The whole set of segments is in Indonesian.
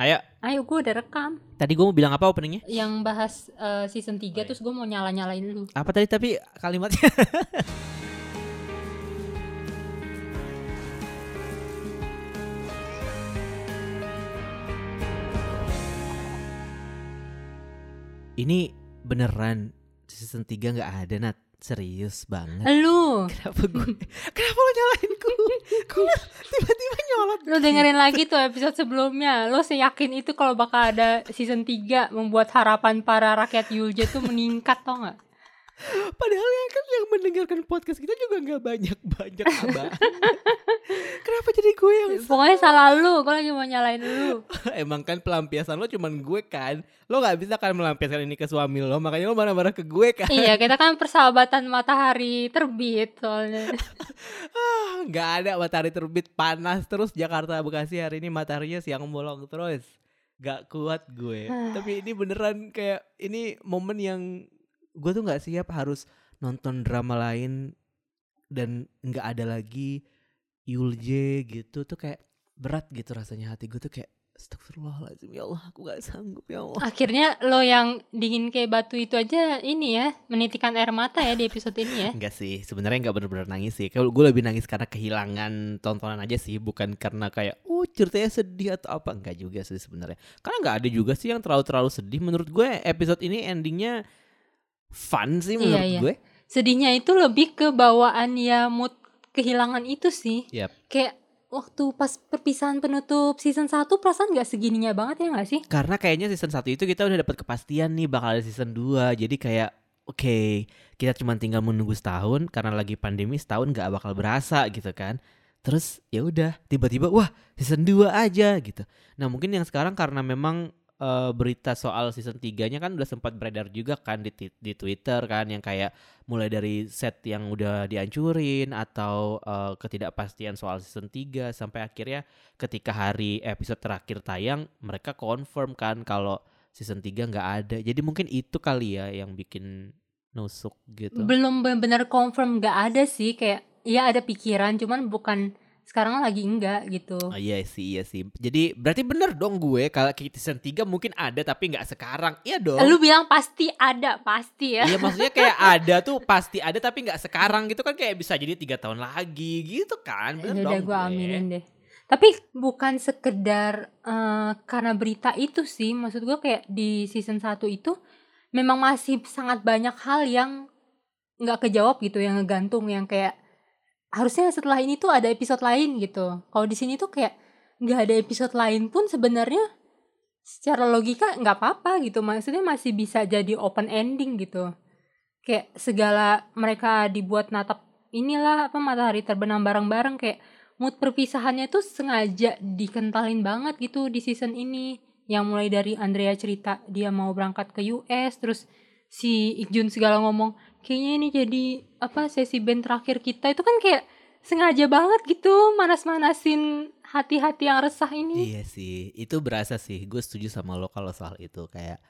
Ayo, Ayo gue udah rekam tadi gue mau bilang apa openingnya? Yang bahas eh, season 3 Oh, iya. terus gue mau nyala-nyalain dulu Apa tadi tapi kalimatnya? Ini beneran season 3 nggak ada Nat Serius banget. Lu. Kenapa gue Kenapa lo nyalain gue Gue tiba-tiba nyolot. Lu dengerin lagi tuh episode sebelumnya. Lu seyakin itu kalau bakal ada season 3 Membuat harapan para rakyat Yulje tuh meningkat tau gak? Padahal ya kan yang mendengarkan podcast kita juga nggak banyak-banyak abang Kenapa jadi gue yang Pokoknya salah? lu Gue lagi mau nyalain lu. Emang kan pelampiasan lo cuman gue kan. Lo gak bisa kan melampiaskan ini ke suami lo Makanya lo marah-marah ke gue kan. Iya kita kan persahabatan matahari terbit soalnya. Ah, Gak ada matahari terbit panas terus Jakarta Bekasi hari ini mataharinya siang bolong terus. Gak kuat gue. Tapi ini beneran kayak Ini momen yang Gue tuh gak siap harus nonton drama lain Dan gak ada lagi Yulje gitu Tuh kayak berat gitu rasanya hati gue tuh kayak Astagfirullahaladzim ya Allah aku gak sanggup ya Allah Akhirnya lo yang dingin kayak batu itu aja Ini ya Menitikan air mata ya di episode ini ya Enggak sih, sebenarnya enggak bener-bener nangis sih. Kalau gue lebih nangis karena kehilangan tontonan aja sih, bukan karena kayak oh ceritanya sedih atau apa. Enggak juga sih sebenarnya. Karena enggak ada juga sih yang terlalu-terlalu sedih. Menurut gue episode ini endingnya fun sih Iya, menurut iya. gue. Sedihnya itu lebih ke bawaan ya mood kehilangan itu sih Yap. Kayak waktu pas perpisahan penutup season 1 perasaan gak segininya banget ya gak sih? Karena kayaknya season 1 itu kita udah dapat kepastian nih bakal ada season 2. Jadi kayak oke, kita cuma tinggal menunggu setahun karena lagi pandemi setahun nggak bakal berasa gitu kan. Terus ya udah tiba-tiba wah season 2 aja gitu. Nah, mungkin yang sekarang karena memang eh, berita soal season 3-nya kan udah sempat beredar juga kan di di Twitter kan yang kayak mulai dari set yang udah dihancurin atau eh, ketidakpastian soal season 3 sampai akhirnya ketika hari episode terakhir tayang mereka confirm kan kalau season 3 nggak ada. Jadi mungkin itu kali ya yang bikin nusuk gitu. Belum benar-benar confirm gak ada sih Kayak ya ada pikiran cuman bukan sekarang lagi enggak gitu Oh, iya sih, iya sih. Jadi berarti bener dong gue kalau season 3 mungkin ada tapi nggak sekarang. Iya dong. Lu bilang pasti ada, pasti ya Iya maksudnya kayak ada tuh pasti ada tapi nggak sekarang gitu kan kayak bisa jadi tiga tahun lagi gitu kan. Bener Ya udah dong gue aminin deh Tapi bukan sekedar eh, karena berita itu sih Maksud gue kayak di season 1 itu Memang masih sangat banyak hal yang nggak kejawab gitu Yang ngegantung yang kayak Harusnya setelah ini tuh ada episode lain gitu. Kalau di sini tuh kayak nggak ada episode lain pun sebenarnya Secara logika nggak apa-apa gitu. Maksudnya masih bisa jadi open ending gitu. Kayak segala mereka dibuat natap inilah apa matahari terbenam bareng-bareng kayak mood perpisahannya tuh sengaja dikentalin banget gitu di season ini. Yang mulai dari Andrea cerita dia mau berangkat ke US terus si Ikjun segala ngomong kayaknya ini jadi apa sesi band terakhir kita. Itu kan kayak sengaja banget gitu manas-manasin hati-hati yang resah ini. Iya sih, itu berasa sih. Gue setuju sama lo kalau soal itu. Kayak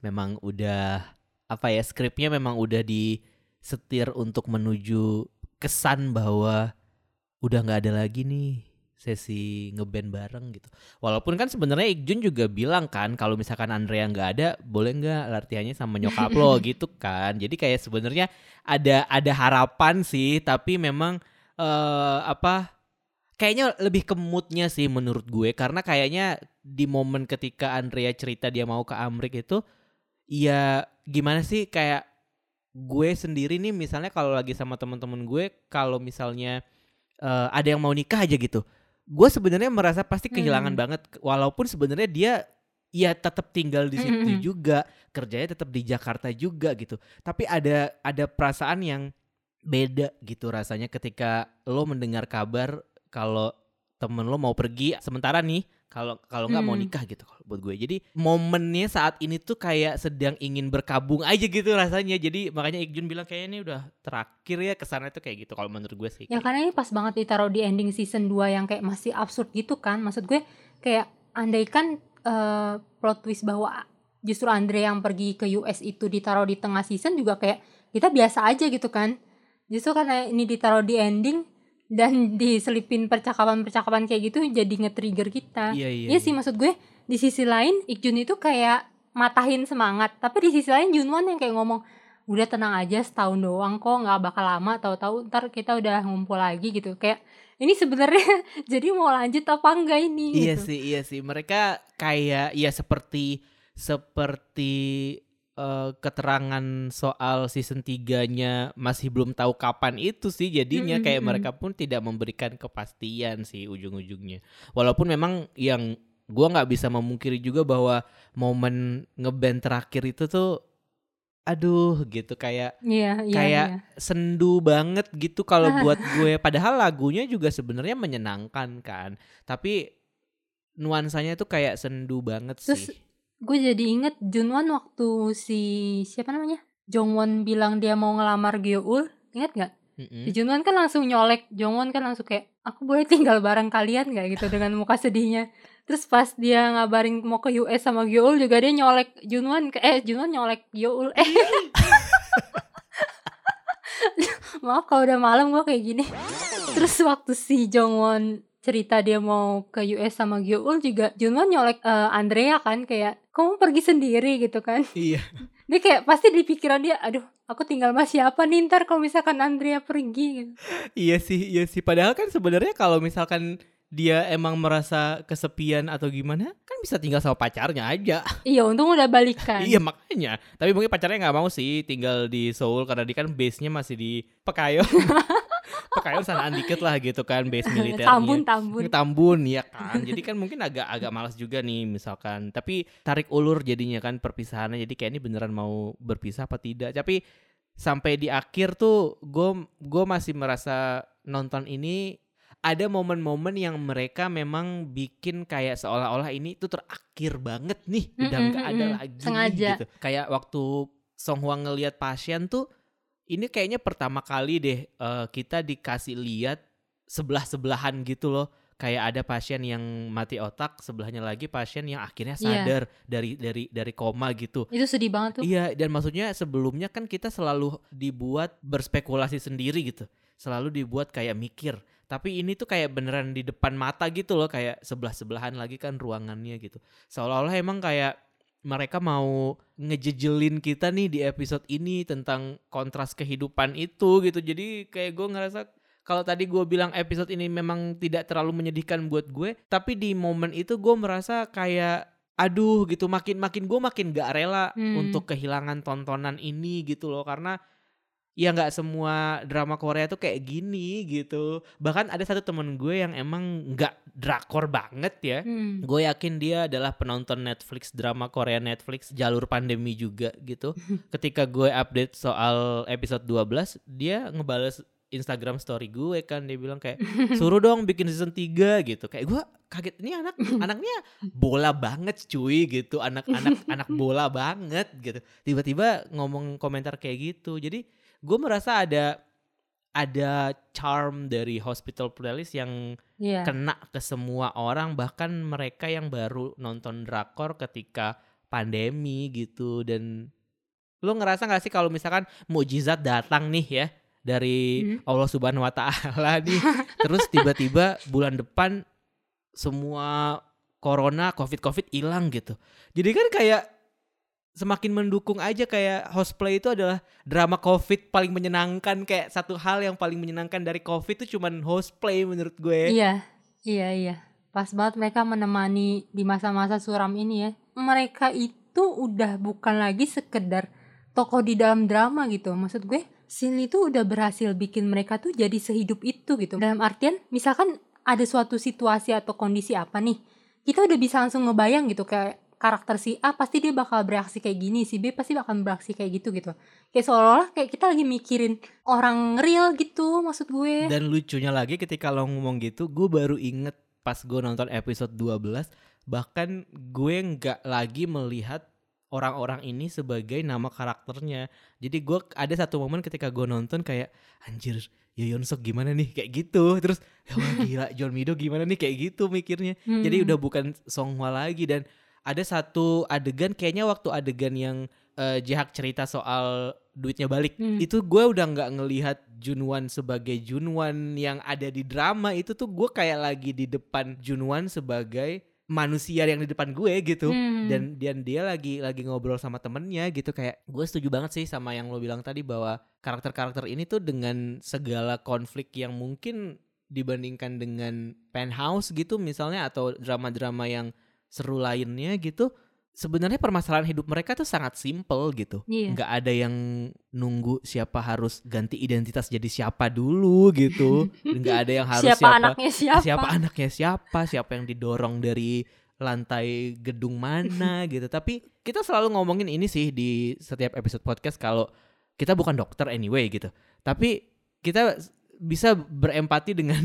memang udah apa ya skripnya memang udah disetir untuk menuju kesan bahwa udah nggak ada lagi nih sesi ngeband bareng gitu. Walaupun kan sebenarnya Ikjun juga bilang kan kalau misalkan Andrea nggak ada, boleh nggak latihannya sama nyokap lo gitu kan. Jadi kayak sebenarnya ada ada harapan sih, tapi memang eh apa kayaknya lebih ke moodnya sih menurut gue karena kayaknya di momen ketika Andrea cerita dia mau ke Amrik itu ya gimana sih kayak gue sendiri nih misalnya kalau lagi sama temen-temen gue kalau misalnya eh, ada yang mau nikah aja gitu gue sebenarnya merasa pasti kehilangan Hmm. banget walaupun sebenarnya dia ya tetap tinggal di situ Hmm. juga kerjanya tetap di Jakarta juga gitu tapi ada ada perasaan yang beda gitu rasanya ketika lo mendengar kabar kalau temen lo mau pergi sementara nih kalau kalau nggak mau Hmm. nikah gitu kalau buat gue jadi momennya saat ini tuh kayak sedang ingin berkabung aja gitu rasanya jadi makanya Ikjun bilang kayaknya ini udah terakhir ya ke sana tuh kayak gitu kalau menurut gue sih Ya karena ini pas banget ditaruh di ending season 2 yang kayak masih absurd gitu kan. Maksud gue kayak andaikan eh, plot twist bahwa justru Andre yang pergi ke US itu ditaruh di tengah season juga kayak kita biasa aja gitu kan. Justru karena ini ditaruh di ending dan diselipin percakapan-percakapan kayak gitu jadi nge-trigger kita. iya iya, Iya sih maksud gue di sisi lain Ikjun itu kayak matahin semangat tapi di sisi lain Junwon yang kayak ngomong udah tenang aja setahun doang kok nggak bakal lama tahu-tahu ntar kita udah ngumpul lagi gitu kayak ini sebenarnya jadi mau lanjut apa enggak ini Iya gitu. sih, iya sih. Mereka kayak ya seperti seperti eh, keterangan soal season 3-nya masih belum tahu kapan itu sih. Jadinya Mm, mm, kayak mereka pun tidak memberikan kepastian sih ujung-ujungnya. Walaupun memang yang gua nggak bisa memungkiri juga bahwa momen ngeband terakhir itu tuh aduh gitu kayak Iya, iya, kayak iya. sendu banget gitu kalau buat gue. Padahal lagunya juga sebenarnya menyenangkan kan. Tapi nuansanya tuh kayak sendu banget Terus sih gue jadi inget Junwon waktu si siapa namanya? Jongwon bilang dia mau ngelamar Gyeoul inget nggak? Mm-mm. si Junwon kan langsung nyolek Jongwon kan langsung kayak aku boleh tinggal bareng kalian nggak? gitu dengan muka sedihnya. Terus pas dia ngabarin mau ke US sama Gyeoul juga dia nyolek Junwon eh Junwon nyolek Gyeoul eh. Maaf kalau udah malam gue kayak gini. Terus waktu si Jongwon cerita dia mau ke US sama Gyeoul juga Junwon nyolek eh, Andrea kan kayak kamu pergi sendiri? gitu kan. Iya. Dia kayak pasti di pikiran dia aduh aku tinggal sama siapa nih ntar kalau misalkan Andrea pergi gitu. Iya sih iya sih. Padahal kan sebenarnya kalau misalkan dia emang merasa kesepian atau gimana kan bisa tinggal sama pacarnya aja. Iya untung udah balikan. Iya makanya. Tapi mungkin pacarnya nggak mau sih tinggal di Seoul karena dia kan base nya masih di Pekayon Pekayon sanaan dikit lah gitu kan base militernya tambun tambun Tambun ya kan. Jadi kan mungkin agak agak malas juga nih misalkan. Tapi tarik ulur jadinya kan perpisahannya. Jadi kayak ini beneran mau berpisah apa tidak. Tapi sampai di akhir tuh gue gue masih merasa nonton ini ada momen-momen yang mereka memang bikin kayak seolah-olah ini tuh terakhir banget nih udah Mm-mm, nggak ada mm-mm. lagi Sengaja. gitu kayak waktu Song Hwa ngelihat pasien tuh ini kayaknya pertama kali deh eh, kita dikasih lihat sebelah sebelahan gitu loh kayak ada pasien yang mati otak sebelahnya lagi pasien yang akhirnya Iya. sadar dari dari dari koma gitu itu sedih banget tuh Iya, dan maksudnya sebelumnya kan kita selalu dibuat berspekulasi sendiri gitu. Selalu dibuat kayak mikir. Tapi ini tuh kayak beneran di depan mata gitu loh, kayak sebelah-sebelahan lagi kan ruangannya gitu. Seolah-olah emang kayak mereka mau ngejejelin kita nih di episode ini tentang kontras kehidupan itu gitu. Jadi kayak gue ngerasa kalau tadi gue bilang episode ini memang tidak terlalu menyedihkan buat gue, tapi di momen itu gue merasa kayak aduh gitu makin makin gue makin gak rela Hmm. untuk kehilangan tontonan ini gitu loh karena ya nggak semua drama Korea tuh kayak gini gitu. Bahkan ada satu temen gue yang emang nggak drakor banget ya. Hmm. gue yakin dia adalah penonton Netflix drama Korea Netflix jalur pandemi juga gitu. Ketika gue update soal episode 12 dia ngebales Instagram story gue kan. Dia bilang kayak suruh dong bikin season 3 gitu. Kayak gue kaget ini anak anaknya bola banget cuy gitu. Anak-anak anak bola banget gitu. Tiba-tiba ngomong komentar kayak gitu. Jadi gue merasa ada ada charm dari hospital playlist yang Iya. kena ke semua orang bahkan mereka yang baru nonton drakor ketika pandemi gitu dan lo ngerasa gak sih kalau misalkan mukjizat datang nih ya dari Hmm. Allah Subhanahu wa taala nih terus tiba-tiba bulan depan semua corona covid-covid hilang gitu. Jadi kan kayak semakin mendukung aja kayak Hostplay itu adalah drama covid paling menyenangkan kayak satu hal yang paling menyenangkan dari covid itu cuman Hostplay menurut gue. Iya, iya, iya. Pas banget mereka menemani di masa-masa suram ini ya. Mereka itu udah bukan lagi sekedar tokoh di dalam drama gitu. Maksud gue, scene itu udah berhasil bikin mereka tuh jadi sehidup itu gitu. Dalam artian, misalkan ada suatu situasi atau kondisi apa nih, kita udah bisa langsung ngebayang gitu kayak karakter si A pasti dia bakal bereaksi kayak gini, si B pasti bakal bereaksi kayak gitu gitu. Kayak seolah-olah kayak kita lagi mikirin orang real gitu maksud gue. Dan lucunya lagi ketika lo ngomong gitu, gue baru inget pas gue nonton episode 12, bahkan gue nggak lagi melihat orang-orang ini sebagai nama karakternya. Jadi gue ada satu momen ketika gue nonton kayak anjir Yoon Sok gimana nih kayak gitu. Terus ya wah, gila John Mido gimana nih kayak gitu mikirnya. Jadi Hmm. udah bukan Song Hwa lagi dan ada satu adegan kayaknya waktu adegan yang eh, Jihak cerita soal duitnya balik Hmm. itu gue udah nggak ngelihat Junwan sebagai Junwan yang ada di drama itu tuh gue kayak lagi di depan Junwan sebagai manusia yang di depan gue gitu Hmm. dan dan dia lagi lagi ngobrol sama temennya gitu kayak gue setuju banget sih sama yang lo bilang tadi bahwa karakter-karakter ini tuh dengan segala konflik yang mungkin dibandingkan dengan penthouse gitu misalnya atau drama-drama yang seru lainnya gitu sebenarnya permasalahan hidup mereka tuh sangat simple gitu Iya. nggak ada yang nunggu siapa harus ganti identitas jadi siapa dulu gitu nggak ada yang harus siapa, anaknya siapa? siapa anaknya siapa, siapa yang didorong dari lantai gedung mana gitu. Tapi kita selalu ngomongin ini sih di setiap episode podcast kalau kita bukan dokter anyway gitu. Tapi kita bisa berempati dengan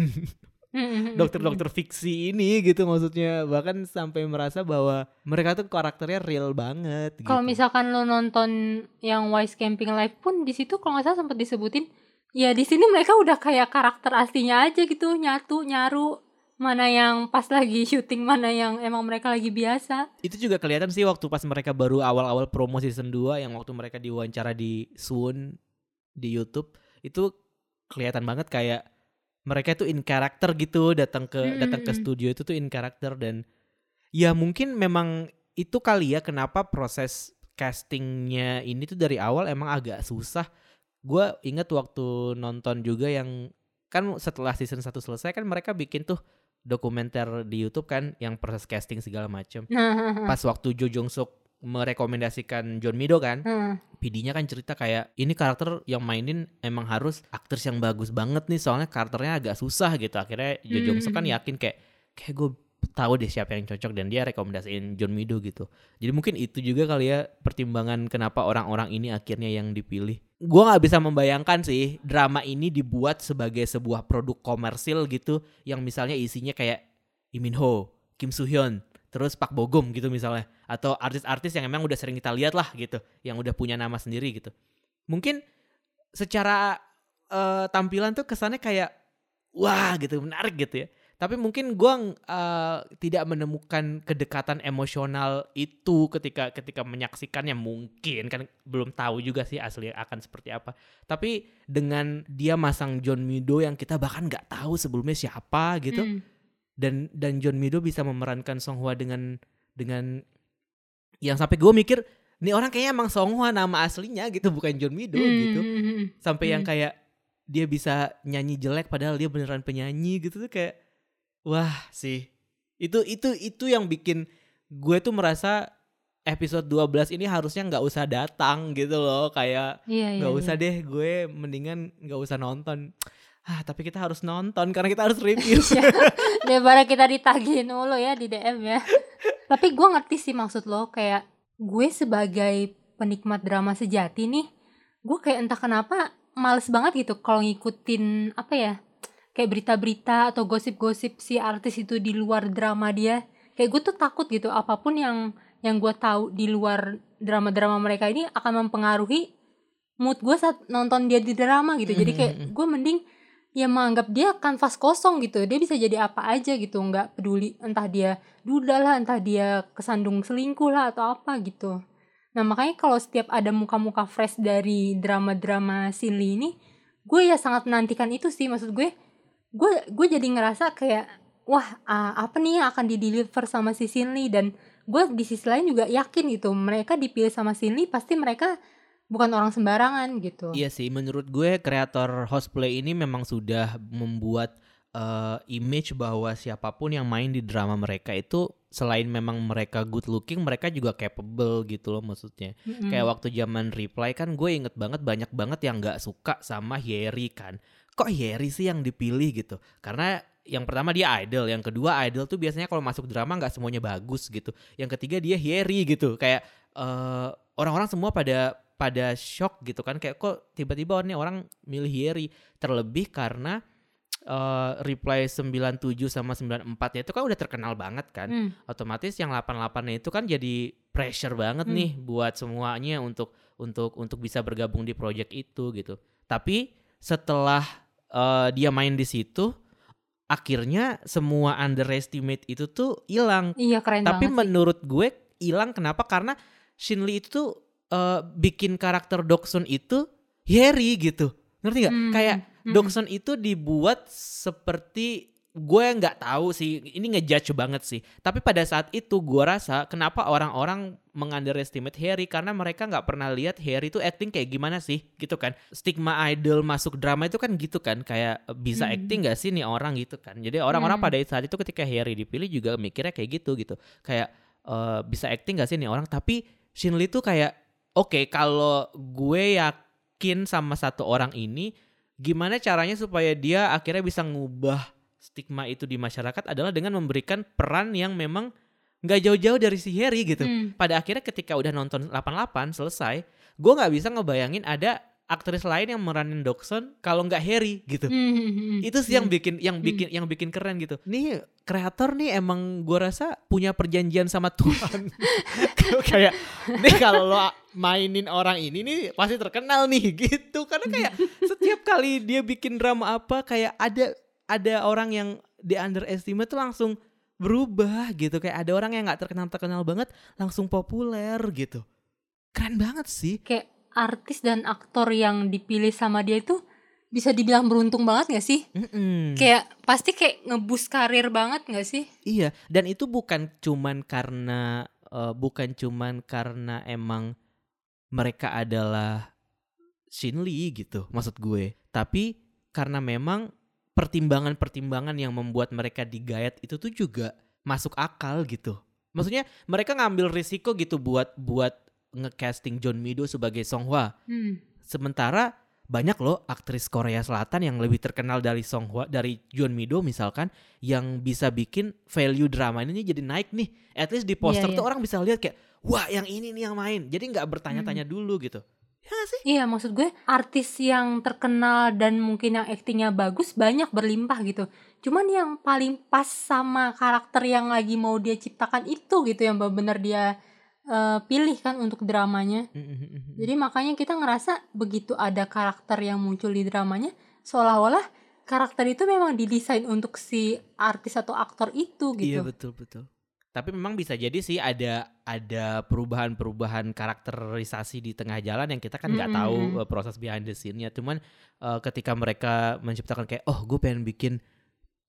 dokter-dokter fiksi ini gitu maksudnya bahkan sampai merasa bahwa mereka tuh karakternya real banget gitu. Kalau misalkan lo nonton yang Wise Camping Live pun di situ kalau nggak salah sempat disebutin ya di sini mereka udah kayak karakter aslinya aja gitu nyatu nyaru mana yang pas lagi syuting mana yang emang mereka lagi biasa. itu juga kelihatan sih waktu pas mereka baru awal-awal promo season 2 yang waktu mereka diwawancara di Swoon di YouTube itu kelihatan banget kayak mereka tuh in character gitu datang ke Mm, datang ke studio itu tuh in character dan ya mungkin memang itu kali ya kenapa proses castingnya ini tuh dari awal emang agak susah. Gue inget waktu nonton juga yang kan setelah season 1 selesai kan mereka bikin tuh dokumenter di YouTube kan yang proses casting segala macem Nah, pas waktu Jo Jong Suk merekomendasikan John Mido kan Hmm. PD-nya kan cerita kayak ini karakter yang mainin emang harus aktris yang bagus banget nih soalnya karakternya agak susah gitu akhirnya Jo Jong Suk kan Hmm. yakin kayak kayak gue tahu deh siapa yang cocok dan dia rekomendasiin John Mido gitu jadi mungkin itu juga kali ya pertimbangan kenapa orang-orang ini akhirnya yang dipilih gue nggak bisa membayangkan sih drama ini dibuat sebagai sebuah produk komersil gitu yang misalnya isinya kayak Lee Min Ho, Kim Soo Hyun, terus Pak Bogum gitu misalnya. Atau artis-artis yang emang udah sering kita lihat lah gitu. Yang udah punya nama sendiri gitu. Mungkin secara eh, tampilan tuh kesannya kayak wah gitu menarik gitu ya. Tapi mungkin gua eh, tidak menemukan kedekatan emosional itu ketika ketika menyaksikannya. Mungkin kan belum tahu juga sih asli akan seperti apa. Tapi dengan dia masang John Mido yang kita bahkan nggak tahu sebelumnya siapa gitu Hmm. Dan dan John Mido bisa memerankan Song Hwa dengan dengan yang sampai gue mikir nih orang kayaknya emang Song Hwa nama aslinya gitu bukan John Mido Hmm, gitu hmm, hmm, hmm. sampai yang Hmm. kayak dia bisa nyanyi jelek padahal dia beneran penyanyi gitu tuh kayak wah sih itu itu itu yang bikin gue tuh merasa episode 12 ini harusnya nggak usah datang gitu loh kayak Iya, iya, nggak iya. usah deh gue mendingan nggak usah nonton ah tapi kita harus nonton karena kita harus review Iya. Daripada kita ditagihin mulu ya di DM ya. Tapi gue ngerti sih maksud lo kayak gue sebagai penikmat drama sejati nih, gue kayak entah kenapa males banget gitu kalau ngikutin apa ya kayak berita-berita atau gosip-gosip si artis itu di luar drama dia. Kayak gue tuh takut gitu apa pun yang yang gue tahu di luar drama-drama mereka ini akan mempengaruhi mood gue saat nonton dia di drama gitu. Jadi kayak Mhm. gue mending ya menganggap dia kanvas kosong gitu. Dia bisa jadi apa aja gitu nggak peduli. Entah dia duda lah entah dia kesandung selingkuh lah atau apa gitu. Nah makanya kalau setiap ada muka-muka fresh dari drama-drama Silly ini gue ya sangat menantikan itu sih. Maksud gue gue gue jadi ngerasa kayak wah ah, apa nih yang akan di deliver sama si Silly dan gue di sisi lain juga yakin gitu mereka dipilih sama Silly pasti mereka bukan orang sembarangan gitu Iya sih, menurut gue kreator Hostplay ini memang sudah membuat eh, image bahwa siapa pun yang main di drama mereka itu selain memang mereka good looking, mereka juga capable gitu loh maksudnya. Mm-mm. Kayak waktu zaman Reply kan gue inget banget banyak banget yang nggak suka sama Yeri kan. Kok Yeri sih yang dipilih gitu? Karena yang pertama dia idol, yang kedua idol tuh biasanya kalau masuk drama nggak semuanya bagus gitu. Yang ketiga dia Yeri gitu, kayak eh, orang-orang semua pada pada shock gitu kan kayak kok tiba-tiba nih orang milih Yeri terlebih karena eh, Reply 97 sama 94 nya itu kan udah terkenal banget kan Hmm. otomatis yang 88-nya itu kan jadi pressure banget Hmm. nih buat semuanya untuk untuk untuk bisa bergabung di project itu gitu. Tapi setelah eh, dia main di situ akhirnya semua underestimate itu tuh hilang. Iya keren Tapi banget sih. menurut gue hilang kenapa? Karena Shin Lee itu tuh eh, bikin karakter Doksun itu Yeri gitu. Ngerti nggak? Hmm, Kayak hmm. Doksun itu dibuat seperti gue nggak tahu sih ini ngejudge banget sih tapi pada saat itu gue rasa kenapa orang-orang mengunderestimate Harry karena mereka nggak pernah lihat Harry itu acting kayak gimana sih gitu kan stigma idol masuk drama itu kan gitu kan kayak bisa Hmm. acting gak sih nih orang gitu kan jadi orang-orang Hmm. pada saat itu ketika Harry dipilih juga mikirnya kayak gitu gitu kayak eh, bisa acting gak sih nih orang tapi Shin Lee tuh kayak oke kalau gue yakin sama satu orang ini gimana caranya supaya dia akhirnya bisa ngubah stigma itu di masyarakat adalah dengan memberikan peran yang memang nggak jauh-jauh dari si Harry gitu. Hmm. Pada akhirnya ketika udah nonton 88 selesai, gue nggak bisa ngebayangin ada aktris lain yang meranin Dokson kalau nggak Harry gitu. Hmm, hmm, hmm, Itu sih yang hmm. bikin yang bikin yang bikin keren gitu. Nih kreator nih emang gue rasa punya perjanjian sama Tuhan. kayak nih kalau lo mainin orang ini nih pasti terkenal nih gitu. Karena kayak setiap kali dia bikin drama apa kayak ada ada orang yang di underestimate tuh langsung berubah gitu. Kayak ada orang yang nggak terkenal terkenal banget langsung populer gitu. Keren banget sih. kayak artis dan aktor yang dipilih sama dia itu bisa dibilang beruntung banget gak sih? Mm-mm. Kayak pasti kayak ngebus karir banget gak sih? Iya, dan itu bukan cuman karena eh, bukan cuman karena emang mereka adalah Shin Lee gitu, maksud gue. Tapi karena memang pertimbangan-pertimbangan yang membuat mereka digayat itu tuh juga masuk akal gitu. Maksudnya mereka ngambil risiko gitu buat buat ngecasting John Mido sebagai Song Hwa. Hmm. Sementara banyak loh aktris Korea Selatan yang lebih terkenal dari Song Hwa dari John Mido misalkan yang bisa bikin value drama ini jadi naik nih. At least di poster Iya, tuh iya. orang bisa lihat kayak wah yang ini nih yang main. Jadi nggak bertanya-tanya dulu gitu. Ya nggak sih? Iya maksud gue artis yang terkenal dan mungkin yang aktingnya bagus banyak berlimpah gitu. Cuman yang paling pas sama karakter yang lagi mau dia ciptakan itu gitu yang benar-benar dia eh, pilih kan untuk dramanya. Jadi makanya kita ngerasa begitu ada karakter yang muncul di dramanya seolah-olah karakter itu memang didesain untuk si artis atau aktor itu Iya gitu. betul betul. Tapi memang bisa jadi sih ada ada perubahan-perubahan karakterisasi di tengah jalan yang kita kan nggak Mm-mm. tahu uh, proses behind the scene-nya. Cuman uh, ketika mereka menciptakan kayak oh gue pengen bikin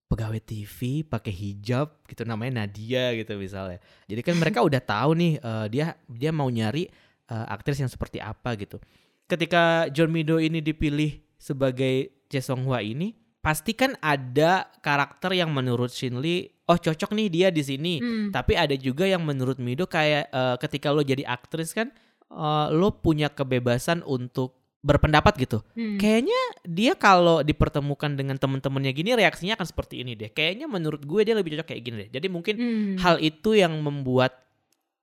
pegawai TV pakai hijab gitu namanya Nadia gitu misalnya. Jadi kan mereka udah tahu nih uh, dia dia mau nyari uh, aktris yang seperti apa gitu. Ketika John Mido ini dipilih sebagai Che Song Hwa ini pasti kan ada karakter yang menurut Shin Lee oh cocok nih dia di sini. Hmm. Tapi ada juga yang menurut Mido kayak eh, ketika lo jadi aktris kan eh, lo punya kebebasan untuk berpendapat gitu. Hmm. Kayaknya dia kalau dipertemukan dengan temen-temennya gini reaksinya akan seperti ini deh. Kayaknya menurut gue dia lebih cocok kayak gini deh. Jadi mungkin Hmm. hal itu yang membuat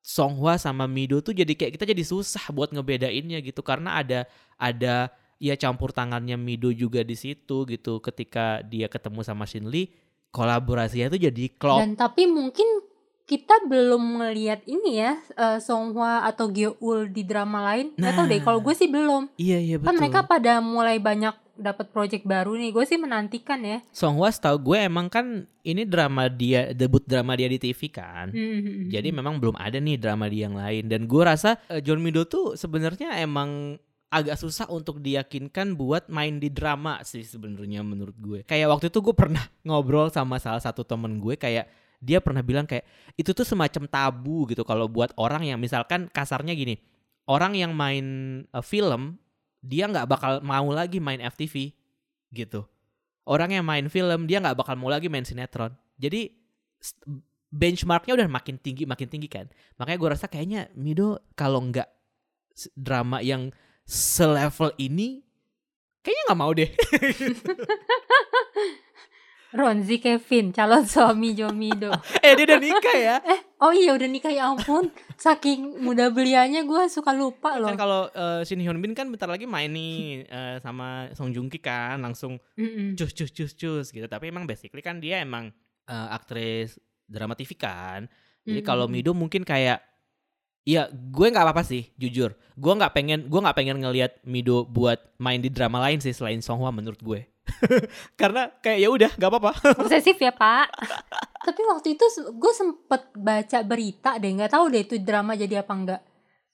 Song Hwa sama Mido tuh jadi kayak kita jadi susah buat ngebedainnya gitu karena ada ada ya campur tangannya Mido juga di situ gitu ketika dia ketemu sama Shin Lee kolaborasinya tuh jadi klop. Dan tapi mungkin kita belum melihat ini ya eh, Song Hwa atau Gyeol di drama lain. Nggak tahu deh Nah. kalau gue sih belum. Iya iya betul. Kan mereka pada mulai banyak dapat project baru nih. Gue sih menantikan ya. Song Hwa tahu gue emang kan ini drama dia debut drama dia di TV kan. Hmm. Jadi memang belum ada nih drama dia yang lain dan gue rasa eh, John Mido tuh sebenarnya emang agak susah untuk diyakinkan buat main di drama sih sebenarnya menurut gue. Kayak waktu itu gue pernah ngobrol sama salah satu temen gue kayak dia pernah bilang kayak itu tuh semacam tabu gitu kalau buat orang yang misalkan kasarnya gini orang yang main eh, film dia nggak bakal mau lagi main FTV gitu. Orang yang main film dia nggak bakal mau lagi main sinetron. Jadi benchmarknya udah makin tinggi makin tinggi kan. Makanya gue rasa kayaknya Mido kalau nggak drama yang selevel ini kayaknya nggak mau deh Ronzi Kevin calon suami Jomido. eh dia udah nikah ya Oh iya udah nikah ya ampun. Saking muda belianya gue suka lupa loh. kan kalau eh, Shin Hyun Bin kan bentar lagi main nih eh, sama Song Joong Ki kan langsung Mm-mm. cus cus cus cus gitu tapi emang basically kan dia emang eh, aktris drama TV kan jadi kalau Mido mungkin kayak ya gue nggak apa-apa sih jujur gue nggak pengen gue nggak pengen ngelihat Mido buat main di drama lain sih selain Song Hwa menurut gue karena kayak ya udah nggak apa-apa Posesif ya pak. Tapi waktu itu gue sempet baca berita deh, nggak tahu deh itu drama jadi apa enggak.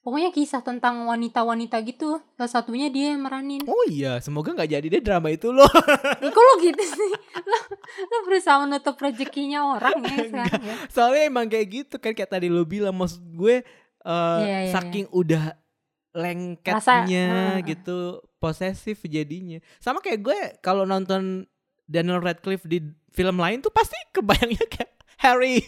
pokoknya kisah tentang wanita-wanita gitu salah satunya dia yang meranin Oh iya, semoga nggak jadi deh drama itu loh. Kok lo gitu sih lo, lo berusaha menutup rezekinya orang ya sekarang ya Soalnya emang kayak gitu kan kayak tadi lu bilang maksud gue eh, Iya, iya, saking udah lengketnya Rasa, gitu posesif jadinya. Sama kayak gue kalau nonton Daniel Radcliffe di film lain tuh pasti kebayangnya kayak Harry.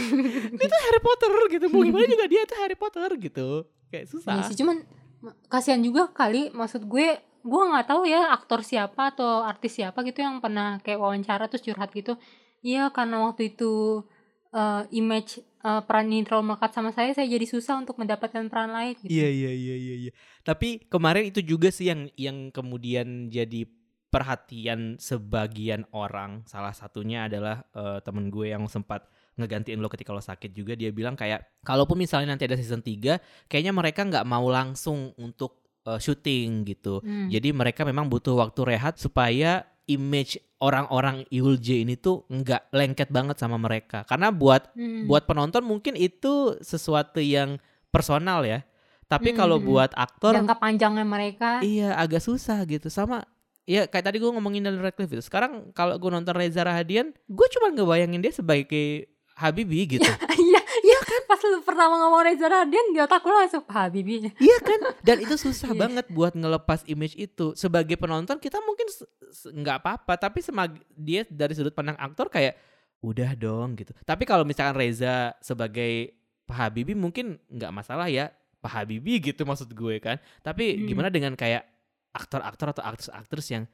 Dia tuh Harry Potter gitu. Mau gimana juga dia tuh Harry Potter gitu. Kayak susah. Iya sih cuman ma- kasihan juga kali maksud gue gue nggak tahu ya aktor siapa atau artis siapa gitu yang pernah kayak wawancara terus curhat gitu iya karena waktu itu eh, image eh, peran ini terlalu melekat sama saya saya jadi susah untuk mendapatkan peran lain gitu. Iya iya iya iya iya. Tapi kemarin itu juga sih yang yang kemudian jadi perhatian sebagian orang. Salah satunya adalah eh, temen gue yang sempat ngegantiin lo ketika lo sakit juga dia bilang kayak kalaupun misalnya nanti ada season 3 kayaknya mereka nggak mau langsung untuk eh, syuting gitu. Hmm. Jadi mereka memang butuh waktu rehat supaya image orang-orang Yulje ini tuh nggak lengket banget sama mereka. Karena buat Hmm. buat penonton mungkin itu sesuatu yang personal ya. Tapi kalau Hmm. buat aktor jangka panjangnya mereka iya agak susah gitu. Sama ya kayak tadi gue ngomongin Daniel Radcliffe itu. Sekarang kalau gue nonton Reza Rahadian, gue cuma ngebayangin dia sebagai Habibie gitu. iya iya kan pas lu pertama ngomong Reza Radian di otak lu langsung Habibie Iya kan? Dan itu susah Iya. banget buat ngelepas image itu. Sebagai penonton kita mungkin nggak apa-apa, tapi semag dia dari sudut pandang aktor kayak udah dong gitu. Tapi kalau misalkan Reza sebagai Pak Habibie mungkin nggak masalah ya Pak Habibie gitu maksud gue kan. Tapi Hmm. gimana dengan kayak aktor-aktor atau aktris-aktris yang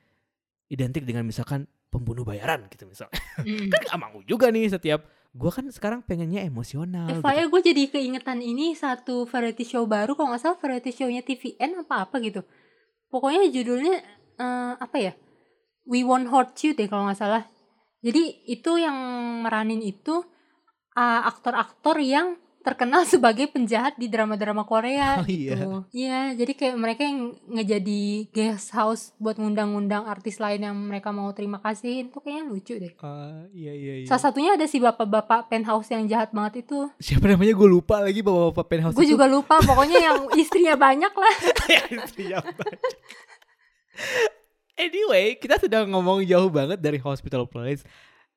identik dengan misalkan pembunuh bayaran gitu misalnya. Hmm. kan gak mau juga nih setiap gue kan sekarang pengennya emosional Eh, gitu. Gue jadi keingetan ini satu variety show baru kalau nggak salah variety show-nya TVN apa apa gitu. Pokoknya judulnya eh, apa ya? We Won't Hurt You deh kalau nggak salah. Jadi itu yang meranin itu eh, aktor-aktor yang terkenal sebagai penjahat di drama-drama Oh, Korea iya. gitu. Iya, jadi kayak mereka yang ngejadi guest house buat ngundang-ngundang artis lain yang mereka mau terima kasih itu kayaknya lucu deh. Ah, iya iya iya. Salah satunya ada si bapak-bapak penthouse yang jahat banget itu. Siapa namanya gue lupa lagi bapak-bapak penthouse Gue juga lupa, pokoknya yang istrinya banyak lah. Istrinya banyak. anyway, kita sudah ngomong jauh banget dari Hospital Playlist.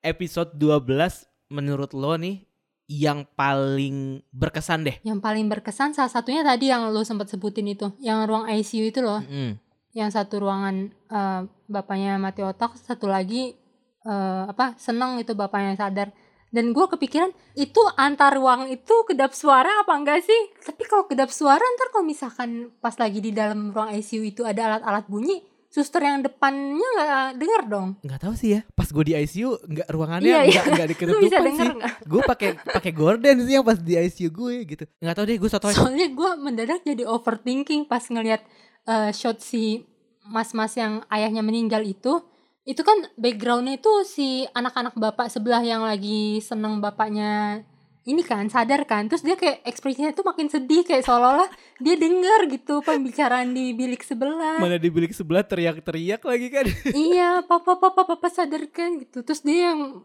Episode 12 menurut lo nih yang paling berkesan deh. Yang paling berkesan salah satunya tadi yang lo sempat sebutin itu, yang ruang ICU itu loh. Mm. Yang satu ruangan eh, bapaknya mati otak, satu lagi eh, apa seneng itu bapaknya sadar. Dan gue kepikiran itu antar ruang itu kedap suara apa enggak sih? Tapi kalau kedap suara ntar kalau misalkan pas lagi di dalam ruang ICU itu ada alat-alat bunyi, suster yang depannya nggak dengar dong. Nggak tahu sih ya. Pas gue di ICU nggak ruangannya Iya, nggak nggak Lu diketutupan bisa sih. nggak? Gue pakai pakai gorden sih yang pas di ICU gue gitu. Nggak tahu deh gue sotoy. Soalnya gue mendadak jadi overthinking pas ngelihat eh, shot si mas-mas yang ayahnya meninggal itu. Itu kan backgroundnya itu si anak-anak bapak sebelah yang lagi seneng bapaknya ini kan sadar kan? Terus dia kayak ekspresinya tuh makin sedih kayak seolah-olah dia dengar gitu pembicaraan di bilik sebelah. Mana di bilik sebelah teriak-teriak lagi kan. iya papa papa papa sadar kan gitu. Terus dia yang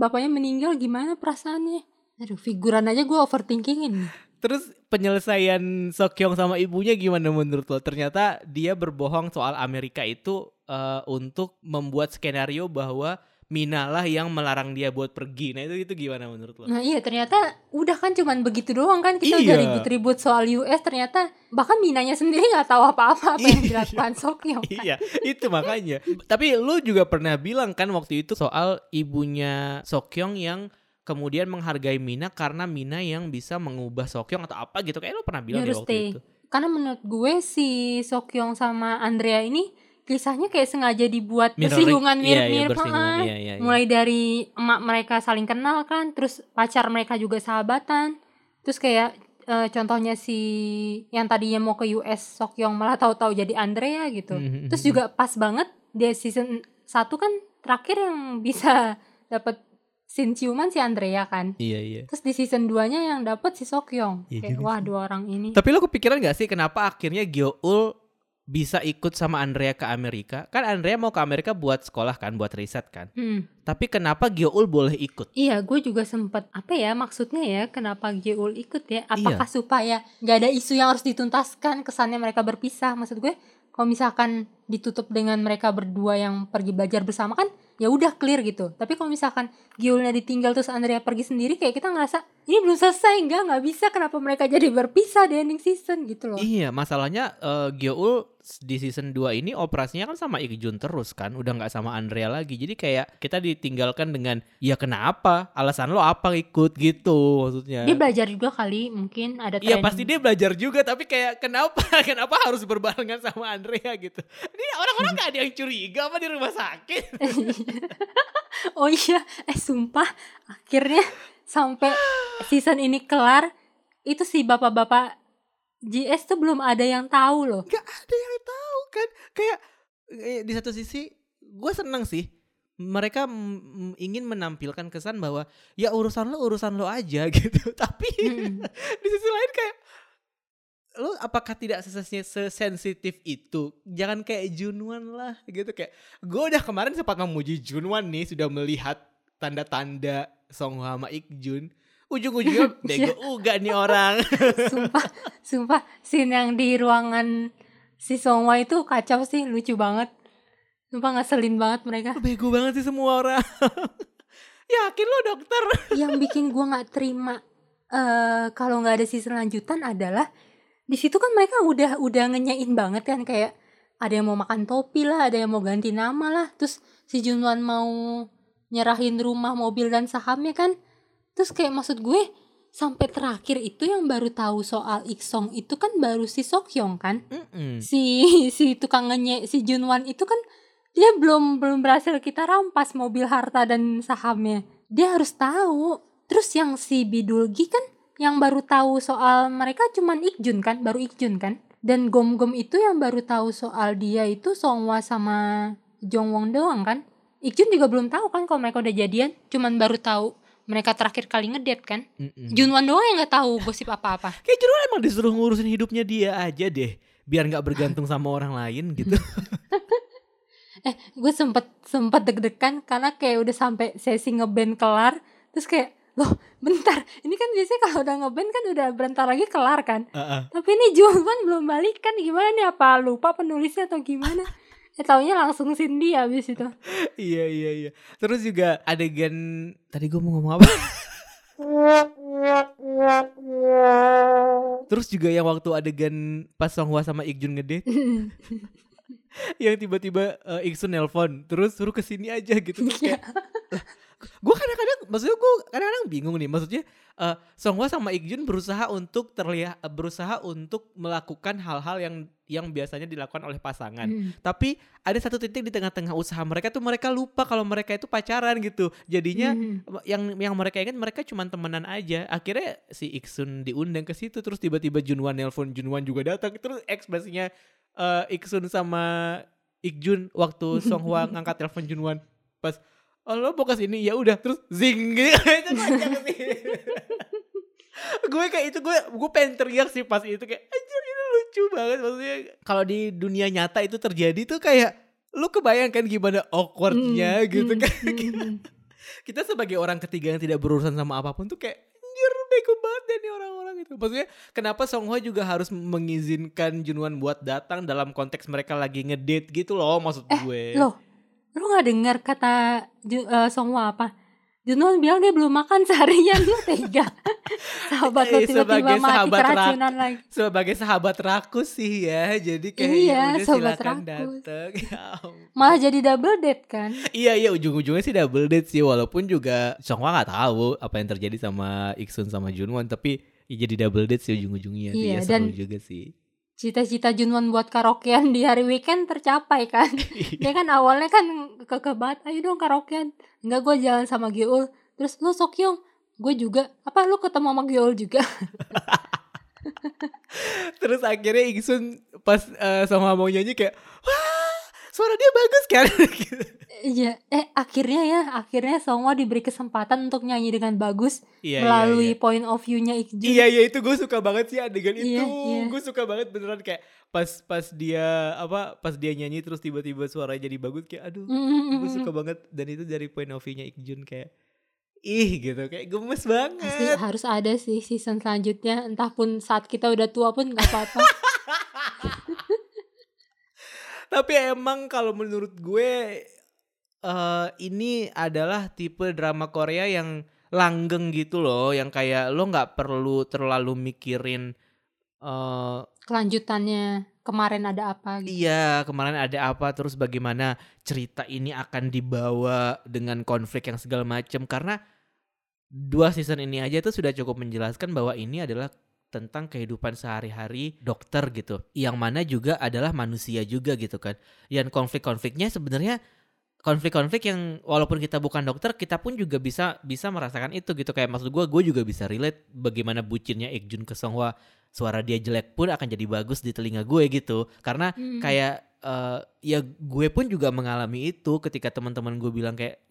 bapaknya meninggal gimana perasaannya? Aduh figuran aja gue overthinkingin Terus penyelesaian Sokyong sama ibunya gimana menurut lo? Ternyata dia berbohong soal Amerika itu eh, untuk membuat skenario bahwa Mina lah yang melarang dia buat pergi. Nah itu itu gimana menurut lo? Nah iya ternyata udah kan cuman begitu doang kan kita udah Iya. ribut-ribut soal US ternyata bahkan Minanya sendiri nggak tahu apa-apa apa yang Iya. dilakukan Sokyong kan. iya, itu makanya. Tapi lu juga pernah bilang kan waktu itu soal ibunya Sokyong yang kemudian menghargai Mina karena Mina yang bisa mengubah Sokyong atau apa gitu. Kayak lu pernah bilang deh Harus waktu stay. itu. Karena menurut gue si Sokyong sama Andrea ini kisahnya kayak sengaja dibuat Mirroring- bersinggungan iya, iya, mirip-mirip heeh. Iya, iya, iya. mulai dari emak mereka saling kenal kan terus pacar mereka juga sahabatan terus kayak eh, contohnya si yang tadinya mau ke US Sokyong malah tahu-tahu jadi Andrea gitu Mhm, terus mhm. juga pas banget di season 1 kan terakhir yang bisa dapat scene ciuman si Andrea kan Iya, iya. terus di season 2 nya yang dapat si Sokyong Iya kayak wah dua orang ini Tapi lo kepikiran gak sih kenapa akhirnya Gyeol bisa ikut sama Andrea ke Amerika. Kan Andrea mau ke Amerika buat sekolah kan, buat riset kan. Hmm. Tapi kenapa Gyeol boleh ikut? Iya, gue juga sempet apa ya maksudnya ya kenapa Geul ikut ya? Apakah supaya nggak ada isu yang harus dituntaskan kesannya mereka berpisah? Maksud gue kalau misalkan ditutup dengan mereka berdua yang pergi belajar bersama kan ya udah clear gitu. Tapi kalau misalkan Geulnya ditinggal terus Andrea pergi sendiri kayak kita ngerasa ini belum selesai enggak nggak bisa kenapa mereka jadi berpisah di ending season gitu loh. Iya, masalahnya eh, Gyeol di season 2 ini operasinya kan sama Ikjun terus kan, udah nggak sama Andrea lagi. Jadi kayak kita ditinggalkan dengan ya kenapa? Alasan lo apa ikut gitu maksudnya. Dia belajar juga kali mungkin ada Iya training. pasti dia belajar juga tapi kayak kenapa kenapa harus berbarengan sama Andrea gitu. Ini orang-orang gak ada yang curiga apa di rumah sakit. Oh iya, eh sumpah akhirnya sampai season ini kelar itu si bapak-bapak GS tuh belum ada yang tahu loh. Gak ada yang tahu kan. Kayak eh, di satu sisi gue seneng sih mereka ingin menampilkan kesan bahwa ya urusan lo urusan lo aja gitu. Tapi Mm-mm. di sisi lain kayak lo apakah tidak sesens- sesensitif itu jangan kayak Junwan lah gitu kayak gue udah kemarin sempat memuji Junwan nih sudah melihat tanda-tanda Songhwa sama Ikjun. Ujung-ujungnya bego uga nih orang. Sumpah, sumpah scene yang di ruangan si Songwa itu kacau sih, lucu banget. Sumpah ngeselin banget mereka. bego banget sih semua orang. Yakin lo dokter? Yang bikin gua nggak terima eh kalau nggak ada season lanjutan adalah di situ kan mereka udah udah ngenyain banget kan kayak ada yang mau makan topi lah, ada yang mau ganti nama lah, terus si Junwan mau nyerahin rumah, mobil dan sahamnya kan. Terus kayak maksud gue sampai terakhir itu yang baru tahu soal Iksong itu kan baru si Sokyong kan. Mm-mm. Si si tukang ngenye si Junwan itu kan dia belum belum berhasil kita rampas mobil harta dan sahamnya. Dia harus tahu. Terus yang si Bidulgi kan yang baru tahu soal mereka cuman Ikjun kan, baru Ikjun kan. Dan Gom-Gom itu yang baru tahu soal dia itu Songwa sama Jongwon doang kan. Ikjun juga belum tahu kan kalau mereka udah jadian, cuman baru tahu mereka terakhir kali ngedate kan. Mm-mm. Junwan doang yang nggak tahu gosip apa-apa. Kayak Junwan emang disuruh ngurusin hidupnya dia aja deh biar nggak bergantung sama orang lain gitu eh gue sempet sempet deg-degan karena kayak udah sampai sesi ngeband kelar terus kayak loh bentar ini kan biasanya kalau udah ngeband kan udah bentar lagi kelar kan Heeh. tapi ini Juman belum balik kan gimana nih apa lupa penulisnya atau gimana eh taunya langsung Cindy abis itu. Iya iya iya. Terus juga adegan tadi gue mau ngomong apa? Terus juga yang waktu adegan pas Songhwa sama Ikjun ngedate. Yang tiba-tiba eh, Iksun nelpon terus suruh ke sini aja gitu. Terus kayak gue maksudnya gue kadang-kadang bingung nih maksudnya eh Songhwa sama Ikjun berusaha untuk terlihat berusaha untuk melakukan hal-hal yang yang biasanya dilakukan oleh pasangan Hmm. tapi ada satu titik di tengah-tengah usaha mereka tuh mereka lupa kalau mereka itu pacaran gitu jadinya Hmm. yang yang mereka ingat mereka cuma temenan aja akhirnya si Iksun diundang ke situ terus tiba-tiba Junwan nelpon Junwan juga datang terus ekspresinya eh, Iksun sama Ikjun waktu Songhwa ngangkat telepon Junwan pas oh lo mau ke sini ya udah. Terus zing gitu. Itu kocak sih. Gue kayak itu gue gue pengen teriak sih pas itu. Kayak anjir ini lucu banget. Maksudnya kalau di dunia nyata itu terjadi tuh kayak lu kebayangkan gimana awkwardnya Hmm, gitu hmm, kan. hmm. kita sebagai orang ketiga yang tidak berurusan sama apa pun tuh kayak anjir bego banget deh nih orang-orang itu maksudnya kenapa Song Hwa juga harus mengizinkan Junwan buat datang dalam konteks mereka lagi ngedate gitu loh maksud gue. loh lu nggak dengar kata eh, Songwa apa? Junwon bilang dia belum makan seharian dia tega. Sahabat lo Eh, tiba-tiba mati sahabat rak- keracunan lagi. sebagai sahabat rakus sih ya jadi kayak Iya, ya udah sahabat rakus. datang Ya malah jadi double date kan? Iya iya ujung-ujungnya sih double date sih walaupun juga Song Hwa nggak tahu apa yang terjadi sama Iksun sama Junwon tapi ya jadi double date sih ujung-ujungnya sih Iya, ya seru dan- juga sih cita-cita Junwon buat karaokean di hari weekend tercapai kan? Dia kan awalnya kan kekeh banget ayo dong karaokean. Enggak gue jalan sama Geul. Terus lu Sokyong gue juga. Apa lu ketemu sama Geul juga? Terus akhirnya Iksun pas eh, sama mau nyanyi kayak wah suara dia bagus kan? Iya, eh akhirnya ya, akhirnya Songwa diberi kesempatan untuk nyanyi dengan bagus iya, melalui iya, point of view-nya Ikjun. iya iya itu gue suka banget sih adegan Iya, itu. iya. gue suka banget beneran kayak pas pas dia apa pas dia nyanyi terus tiba-tiba suaranya jadi bagus kayak aduh Mm, mm, mm, gue suka banget. Dan itu dari point of view-nya Ikjun kayak ih gitu kayak gemes Pasti banget harus ada sih season selanjutnya, entah pun saat kita udah tua pun nggak apa-apa. Tapi emang kalau menurut gue eh ini adalah tipe drama Korea yang langgeng gitu loh, yang kayak lo nggak perlu terlalu mikirin eh Kelanjutannya kemarin ada apa gitu. iya kemarin ada apa terus bagaimana cerita ini akan dibawa dengan konflik yang segala macam karena dua season ini aja tuh sudah cukup menjelaskan bahwa ini adalah tentang kehidupan sehari-hari dokter gitu. Yang mana juga adalah manusia juga gitu kan. Dan konflik-konfliknya sebenarnya konflik-konflik yang walaupun kita bukan dokter kita pun juga bisa bisa merasakan itu gitu. Kayak maksud gue gue juga bisa relate bagaimana bucinnya Ikjun ke Songhwa suara dia jelek pun akan jadi bagus di telinga gue gitu. Karena Mm. kayak eh, ya gue pun juga mengalami itu ketika teman-teman gue bilang kayak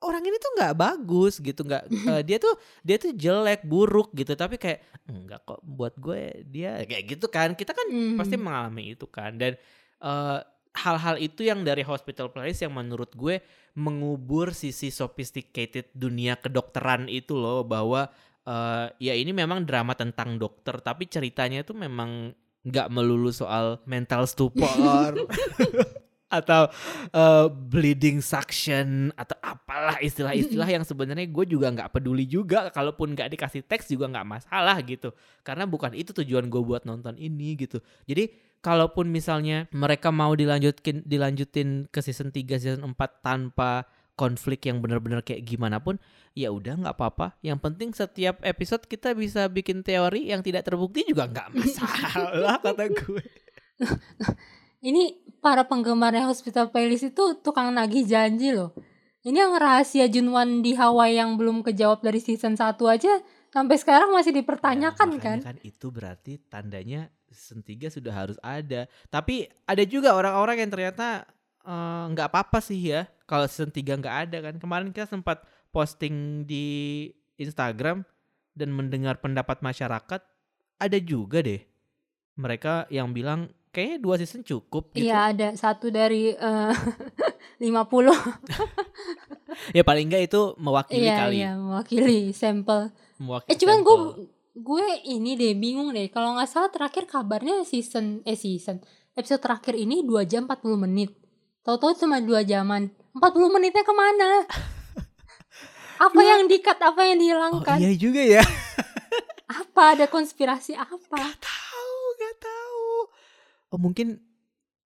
orang ini tuh nggak bagus gitu nggak eh, dia tuh dia tuh jelek buruk gitu tapi kayak enggak kok buat gue dia kayak gitu kan kita kan Mm. pasti mengalami itu kan dan eh, hal-hal itu yang dari hospital place yang menurut gue mengubur sisi sophisticated dunia kedokteran itu loh bahwa eh, ya ini memang drama tentang dokter tapi ceritanya tuh memang nggak melulu soal mental stupor atau eh, bleeding suction atau apalah istilah-istilah yang sebenarnya gue juga nggak peduli juga. Kalaupun nggak dikasih teks juga nggak masalah gitu. Karena bukan itu tujuan gue buat nonton ini gitu. Jadi kalaupun misalnya mereka mau dilanjutin dilanjutin ke season 3 season 4 tanpa konflik yang benar-benar kayak gimana pun ya udah nggak apa-apa. Yang penting setiap episode kita bisa bikin teori yang tidak terbukti juga nggak masalah kata gue Ini para penggemarnya Hospital Playlist itu tukang nagih janji loh. Ini yang rahasia Junwan di Hawaii yang belum kejawab dari season 1 aja sampai sekarang masih Ya, dipertanyakan kan. makanya itu berarti tandanya season 3 sudah harus ada. Tapi ada juga orang-orang yang ternyata eh, nggak apa-apa sih ya kalau season 3 nggak ada kan. Kemarin kita sempat posting di Instagram dan mendengar pendapat masyarakat ada juga deh mereka yang bilang kayaknya dua season cukup gitu. Iya ada satu dari eh, 50 Ya paling nggak itu mewakili Iya kali. iya mewakili sampel. Mewakili Eh cuman gue gue ini deh bingung deh kalau nggak salah terakhir kabarnya season eh season episode terakhir ini 2 jam 40 menit. Tahu-tahu cuma 2 jaman. 40 menitnya ke mana? apa yang dikat, apa yang Oh dihilangkan? iya juga ya. Apa ada konspirasi apa? gak tahu. Oh mungkin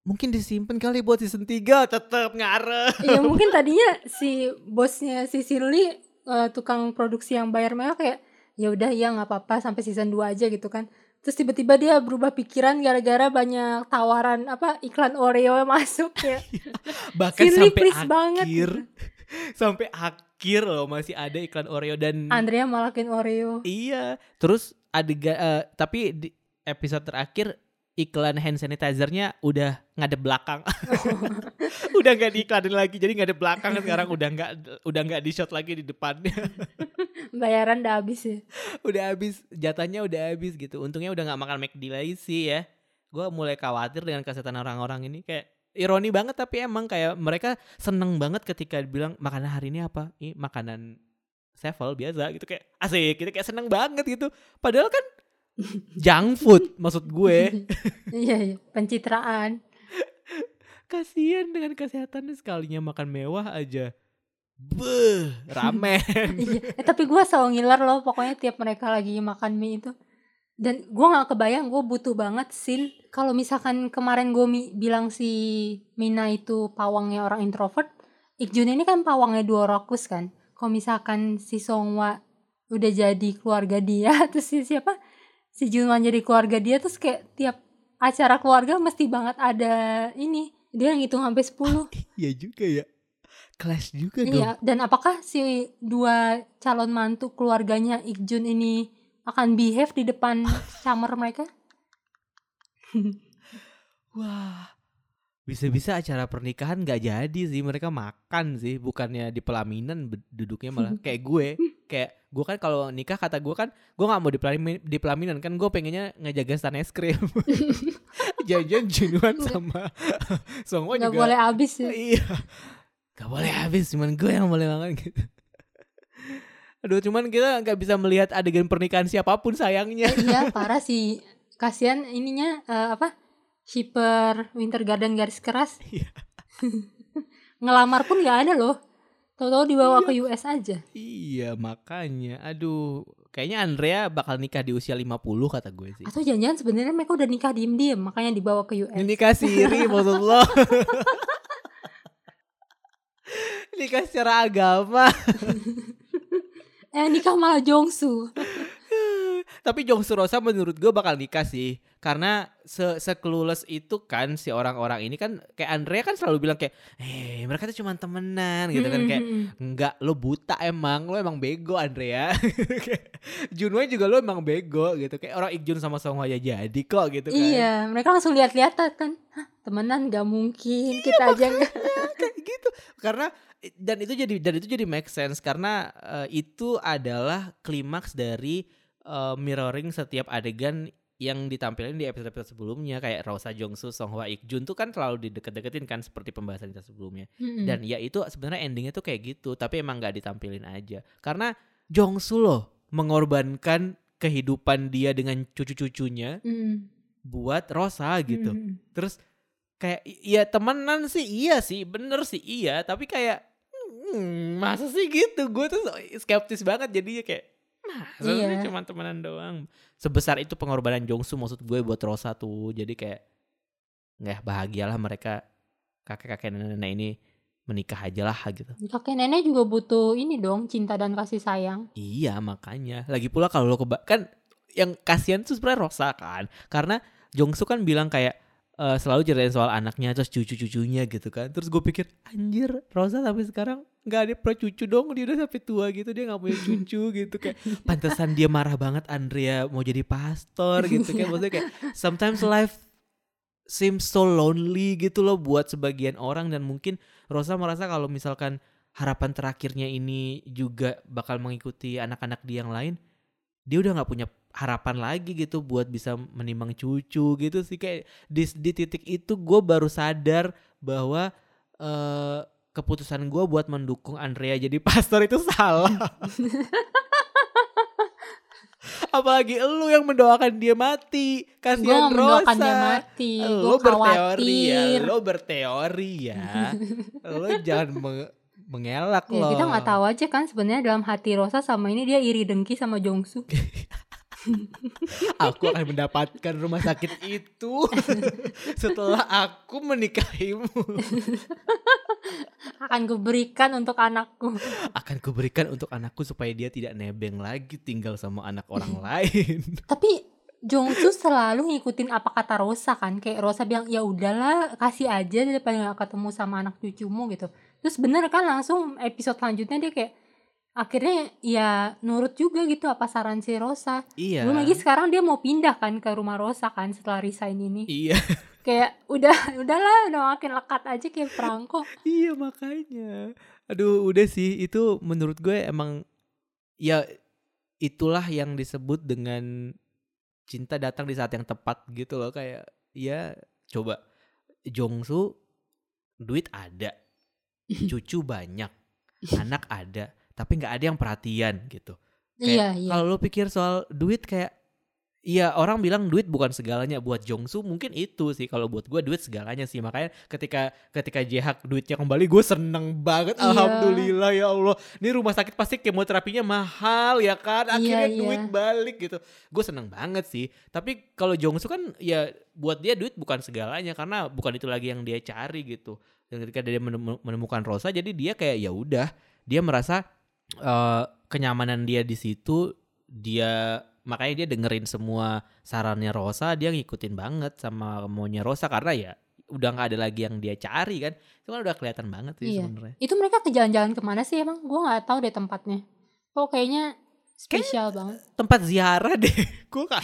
mungkin disimpan kali buat season 3 tetap ngarep. Iya mungkin tadinya si bosnya si Shirley eh, tukang produksi yang bayar mewah kayak ya udah ya nggak apa-apa sampai season 2 aja gitu kan. Terus tiba-tiba dia berubah pikiran gara-gara banyak tawaran apa iklan Oreo yang masuk ya. Bahkan Shirley sampai akhir. banget. sampai akhir loh masih ada iklan Oreo dan Andrea malakin Oreo. iya. Terus adegan eh, tapi di episode terakhir iklan hand sanitizer-nya udah ngadep belakang. udah nggak diiklanin lagi jadi ngadep belakang. Sekarang udah nggak udah nggak di shot lagi di depannya. Bayaran udah habis ya. udah habis jatahnya udah habis gitu. Untungnya udah nggak makan McD lagi sih ya. Gue mulai khawatir dengan kesehatan orang-orang ini. Kayak ironi banget tapi emang kayak mereka seneng banget ketika bilang makanan hari ini apa? Ini makanan sevel biasa gitu. Kayak asik gitu. Kayak seneng banget gitu. Padahal kan junk food maksud gue iya iya pencitraan. kasihan dengan kesehatannya sekalinya makan mewah aja beh ramen iya. Eh, tapi gue selalu ngiler loh pokoknya tiap mereka lagi makan mie itu. Dan gue nggak kebayang gue butuh banget scene kalau misalkan kemarin gue mi- bilang si Mina itu pawangnya orang introvert, Ikjun ini kan pawangnya dua rokus kan. Kalau misalkan si Songwa udah jadi keluarga dia, terus si siapa si Junwan jadi keluarga dia, terus kayak tiap acara keluarga mesti banget ada ini. Dia ngitung sampai 10 iya juga ya. Clash juga dong. Iya, dan apakah si dua calon mantu keluarganya Ikjun ini akan behave di depan kamar mereka? Wah, bisa-bisa acara pernikahan nggak jadi sih. Mereka makan sih bukannya di pelaminan duduknya malah kayak gue kayak gue kan kalau nikah kata gue kan gue nggak mau di pelaminan, di pelaminan kan gue pengennya ngejaga stand es krim. Janjian Junuan sama nggak juga. boleh habis ya iya. Nggak boleh habis cuman gue yang boleh makan gitu. Aduh cuman kita nggak bisa melihat adegan pernikahan siapa pun sayangnya. Iya parah sih. Kasihan ininya eh, apa shipper Winter Garden garis keras. Iya. ngelamar pun nggak ada loh tahu-tahu dibawa ke US aja. Iya makanya. Aduh Kayaknya Andrea bakal nikah di usia 50 kata gue sih. Atau jangan-jangan sebenarnya mereka udah nikah diem-diem makanya dibawa ke US Nikah siri maksud lo. Nikah secara agama. Eh nikah malah Jongsu Tapi Jongsu Rosa menurut gue bakal nikah sih Karena se seclueless itu kan si orang-orang ini kan Kayak Andrea kan selalu bilang kayak Eh mereka tuh cuma temenan gitu kan Kayak Enggak, lo buta emang, lo emang bego Andrea. Junwei juga lo emang bego gitu. Kayak orang Ikjun sama Song Hwa ya jadi kok gitu kan. iya mereka langsung lihat-lihat kan Hah, temenan nggak mungkin kita aja kayak gitu. Karena dan itu jadi dan itu jadi make sense karena eh, itu adalah klimaks dari eh, mirroring setiap adegan yang ditampilkan di episode-episode sebelumnya kayak Rosa Jongsu, Song Hwa Ikjun tuh kan selalu dideket-deketin kan seperti pembahasan kita sebelumnya. Mm-mm. Dan ya itu sebenarnya endingnya tuh kayak gitu, tapi emang nggak ditampilin aja. Karena Jongsu loh mengorbankan kehidupan dia dengan cucu-cucunya Mm. buat Rosa gitu. Mm. Terus kayak iya temenan sih iya sih, bener sih iya, tapi kayak hmm, masa sih gitu? Gue tuh skeptis banget jadinya kayak masa sih Iya. cuma temenan doang. Sebesar itu pengorbanan Jongsu maksud gue buat Rosa tuh. Jadi kayak nggak bahagialah mereka kakek-kakek nenek-nenek ini menikah aja lah gitu. kakek nenek juga butuh ini dong cinta dan kasih sayang Iya makanya. Lagi pula kalau lo keba kan yang kasihan tuh sebenarnya Rosa kan. Karena Jongsu kan bilang kayak eh, selalu ceritain soal anaknya terus cucu-cucunya gitu kan. Terus gue pikir anjir Rosa sampai sekarang nggak ada pernah cucu dong dia udah sampai tua gitu dia nggak punya cucu gitu. Kayak pantesan dia marah banget Andrea mau jadi pastor gitu kan. Maksudnya kayak sometimes life seems so lonely gitu loh buat sebagian orang. Dan mungkin Rosa merasa kalau misalkan harapan terakhirnya ini juga bakal mengikuti anak-anak dia yang lain dia udah nggak punya harapan lagi gitu buat bisa menimang cucu gitu sih. Kayak di, di titik itu gue baru sadar bahwa eh keputusan gue buat mendukung Andrea jadi pastor itu salah. Apalagi lu yang mendoakan dia mati. Gue kasihan mendoakan Rosa. dia mati gue berteori ya lo berteori ya. Lo jangan meng- mengelak ya lo kita nggak tahu aja kan sebenarnya dalam hati Rosa sama ini dia iri dengki sama Jongsu aku akan mendapatkan rumah sakit itu setelah aku menikahimu. Akan kuberikan untuk anakku. Akan kuberikan untuk anakku supaya dia tidak nebeng lagi tinggal sama anak orang lain. Tapi Jongsu selalu ngikutin apa kata Rosa kan? Kayak Rosa bilang ya udahlah kasih aja daripada gak ketemu sama anak cucumu gitu. Terus bener kan langsung episode selanjutnya dia kayak akhirnya ya nurut juga gitu apa saran si Rosa. Iya. Belum lagi sekarang dia mau pindah kan ke rumah Rosa kan setelah resign ini. Iya. Kayak udah udahlah udah makin lekat aja kayak perangko iya makanya. Aduh udah sih itu menurut gue emang ya itulah yang disebut dengan cinta datang di saat yang tepat gitu loh. Kayak ya coba Jongsu duit ada cucu banyak anak ada tapi nggak ada yang perhatian gitu. Iya iya. kalau lo pikir soal duit kayak Iya orang bilang duit bukan segalanya buat Jongsu mungkin itu sih kalau buat gue duit segalanya sih. Makanya ketika ketika Jehak duitnya kembali gue seneng banget. Iya. alhamdulillah ya Allah. Ini rumah sakit pasti kemoterapinya mahal ya kan? Akhirnya Iya, duit iya. balik gitu. Gue seneng banget sih. Tapi kalau Jongsu kan ya buat dia duit bukan segalanya karena bukan itu lagi yang dia cari gitu. Dan ketika dia menem- menemukan Rosa jadi dia kayak ya udah dia merasa eh, kenyamanan dia di situ dia makanya dia dengerin semua sarannya Rosa dia ngikutin banget sama maunya Rosa karena ya udah nggak ada lagi yang dia cari kan. Itu kan udah kelihatan banget sih Iya. sebenarnya. Itu mereka ke jalan-jalan ke mana sih emang? Gue nggak tahu deh tempatnya. Kok kayaknya spesial banget. tempat ziarah deh. Gue kan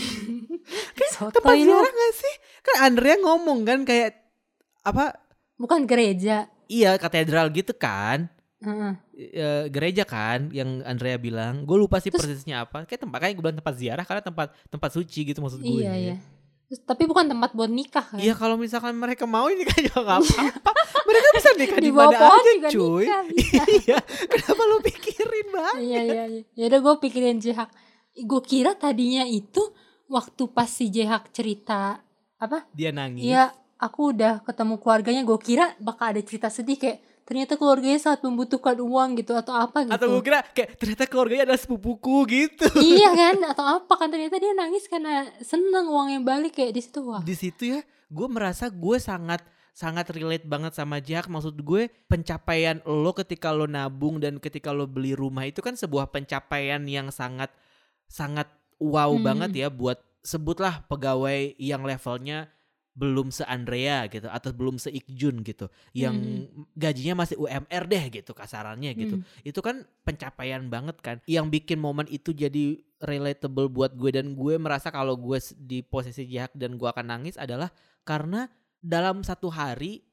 tempat ziarah gak sih? Kan Andrea ngomong kan kayak apa? Bukan gereja. Iya katedral gitu kan. E, gereja kan yang Andrea bilang. Gue lupa sih Terus- persisnya apa. Kayak tempat kayak gue bilang tempat ziarah karena tempat tempat suci gitu maksud gue. Iya, iya. Terus, tapi bukan tempat buat nikah kan? Iya kalau misalkan mereka mau ini kan juga nggak apa-apa. mereka bisa nikah di, mana aja juga cuy. nikah, iya. Kenapa lu pikirin bang? Iya, iya, iya. Ya udah gue pikirin Jehak. Gue kira tadinya itu waktu pas si Jehak cerita apa? Dia nangis. Iya, aku udah ketemu keluarganya. Gue kira bakal ada cerita sedih kayak ternyata keluarganya sangat membutuhkan uang gitu atau apa gitu. Atau gue kira kayak ternyata keluarganya adalah sepupuku gitu. iya kan atau apa kan ternyata dia nangis karena seneng uangnya balik kayak di situ wah Di situ ya, gue merasa gue sangat sangat relate banget sama Jack. Maksud gue pencapaian lo ketika lo nabung dan ketika lo beli rumah itu kan sebuah pencapaian yang sangat sangat wow Hmm. banget ya buat sebutlah pegawai yang levelnya belum se Andrea gitu atau belum se Ikjun gitu yang gajinya masih UMR deh gitu kasarannya gitu Hmm. itu kan pencapaian banget kan yang bikin momen itu jadi relatable buat gue dan gue merasa kalau gue di posisi Jack dan gue akan nangis adalah karena dalam satu hari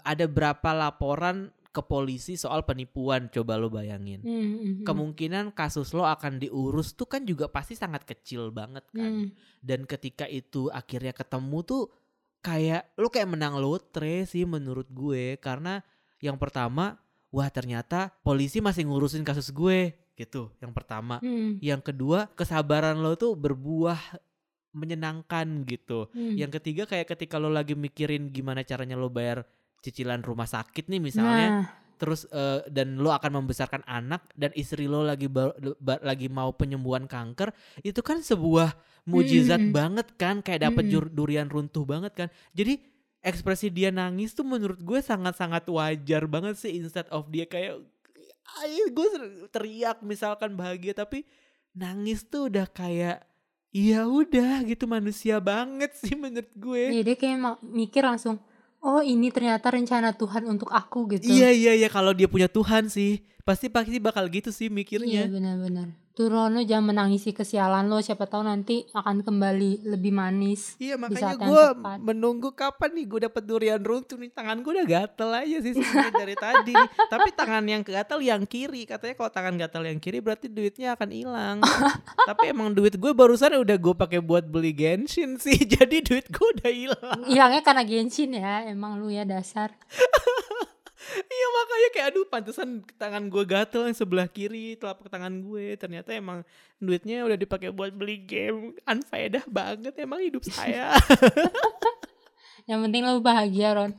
ada berapa laporan ke polisi soal penipuan coba lo bayangin Hmm, hmm, hmm. kemungkinan kasus lo akan diurus tuh kan juga pasti sangat kecil banget kan Hmm. dan ketika itu akhirnya ketemu tuh kayak lu kayak menang lotre sih menurut gue. Karena yang pertama wah ternyata polisi masih ngurusin kasus gue gitu yang pertama. Hmm, yang kedua kesabaran lo tuh berbuah menyenangkan gitu. Hmm. yang ketiga kayak ketika lo lagi mikirin gimana caranya lo bayar cicilan rumah sakit nih misalnya nah, terus eh, dan lo akan membesarkan anak dan istri lo lagi ba- ba- lagi mau penyembuhan kanker itu kan sebuah mujizat Mm-mm. banget kan kayak dapet Mm-mm. jur- durian runtuh banget kan jadi ekspresi dia nangis tuh menurut gue sangat-sangat wajar banget sih instead of dia kayak gue teriak misalkan bahagia tapi nangis tuh udah kayak iya udah gitu manusia banget sih menurut gue Iya, dia kayak mikir langsung oh ini ternyata rencana Tuhan untuk aku gitu. Iya iya iya. Kalau dia punya Tuhan sih pasti pasti bakal gitu sih Iya mikirnya. benar-benar tuh Rono jangan menangisi kesialan lo siapa tahu nanti akan kembali lebih manis Iya makanya gue menunggu kapan nih gue dapet durian runtuh nih tangan gue udah gatel aja sih dari tadi. nih. Tapi tangan yang gatel yang kiri katanya kalau tangan gatel yang kiri berarti duitnya akan hilang. Tapi emang duit gue barusan udah gue pakai buat beli Genshin sih jadi duit gue udah hilang. hilangnya karena Genshin ya emang lu ya dasar Iya makanya kayak aduh pantesan tangan gue gatel yang sebelah kiri telapak tangan gue. Ternyata emang duitnya udah dipakai buat beli game unfaedah banget emang hidup saya. yang penting lo bahagia Ron.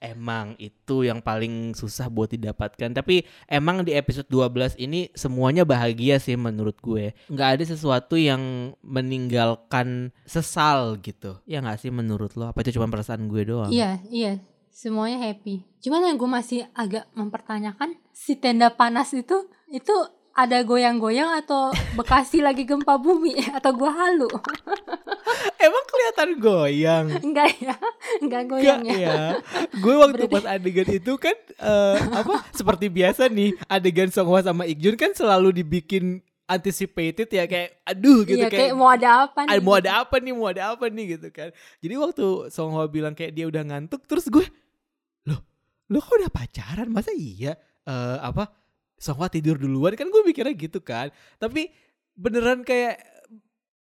Emang itu yang paling susah buat didapatkan. Tapi emang di episode 12 ini semuanya bahagia sih menurut gue. Nggak ada sesuatu yang meninggalkan sesal gitu. Ya nggak sih menurut lo? Apa itu cuma perasaan gue doang? Iya iya semuanya happy. Cuman yang gue masih agak mempertanyakan si tenda panas itu itu ada goyang-goyang atau Bekasi lagi gempa bumi? Atau gua halu? Emang kelihatan goyang? Enggak ya enggak Enggak goyang ya. ya. Gue waktu Berarti- pas adegan itu kan eh, apa seperti biasa nih adegan Songhwa sama Ikjun kan selalu dibikin anticipated ya kayak aduh gitu iya kayak, kayak mau ada apa nih? "Ah, mau ada apa nih mau ada apa nih gitu kan. Jadi waktu Songhwa bilang kayak dia udah ngantuk terus gue lo kok udah pacaran masa iya Eh apa Songhwa tidur duluan kan gue mikirnya gitu kan. Tapi beneran kayak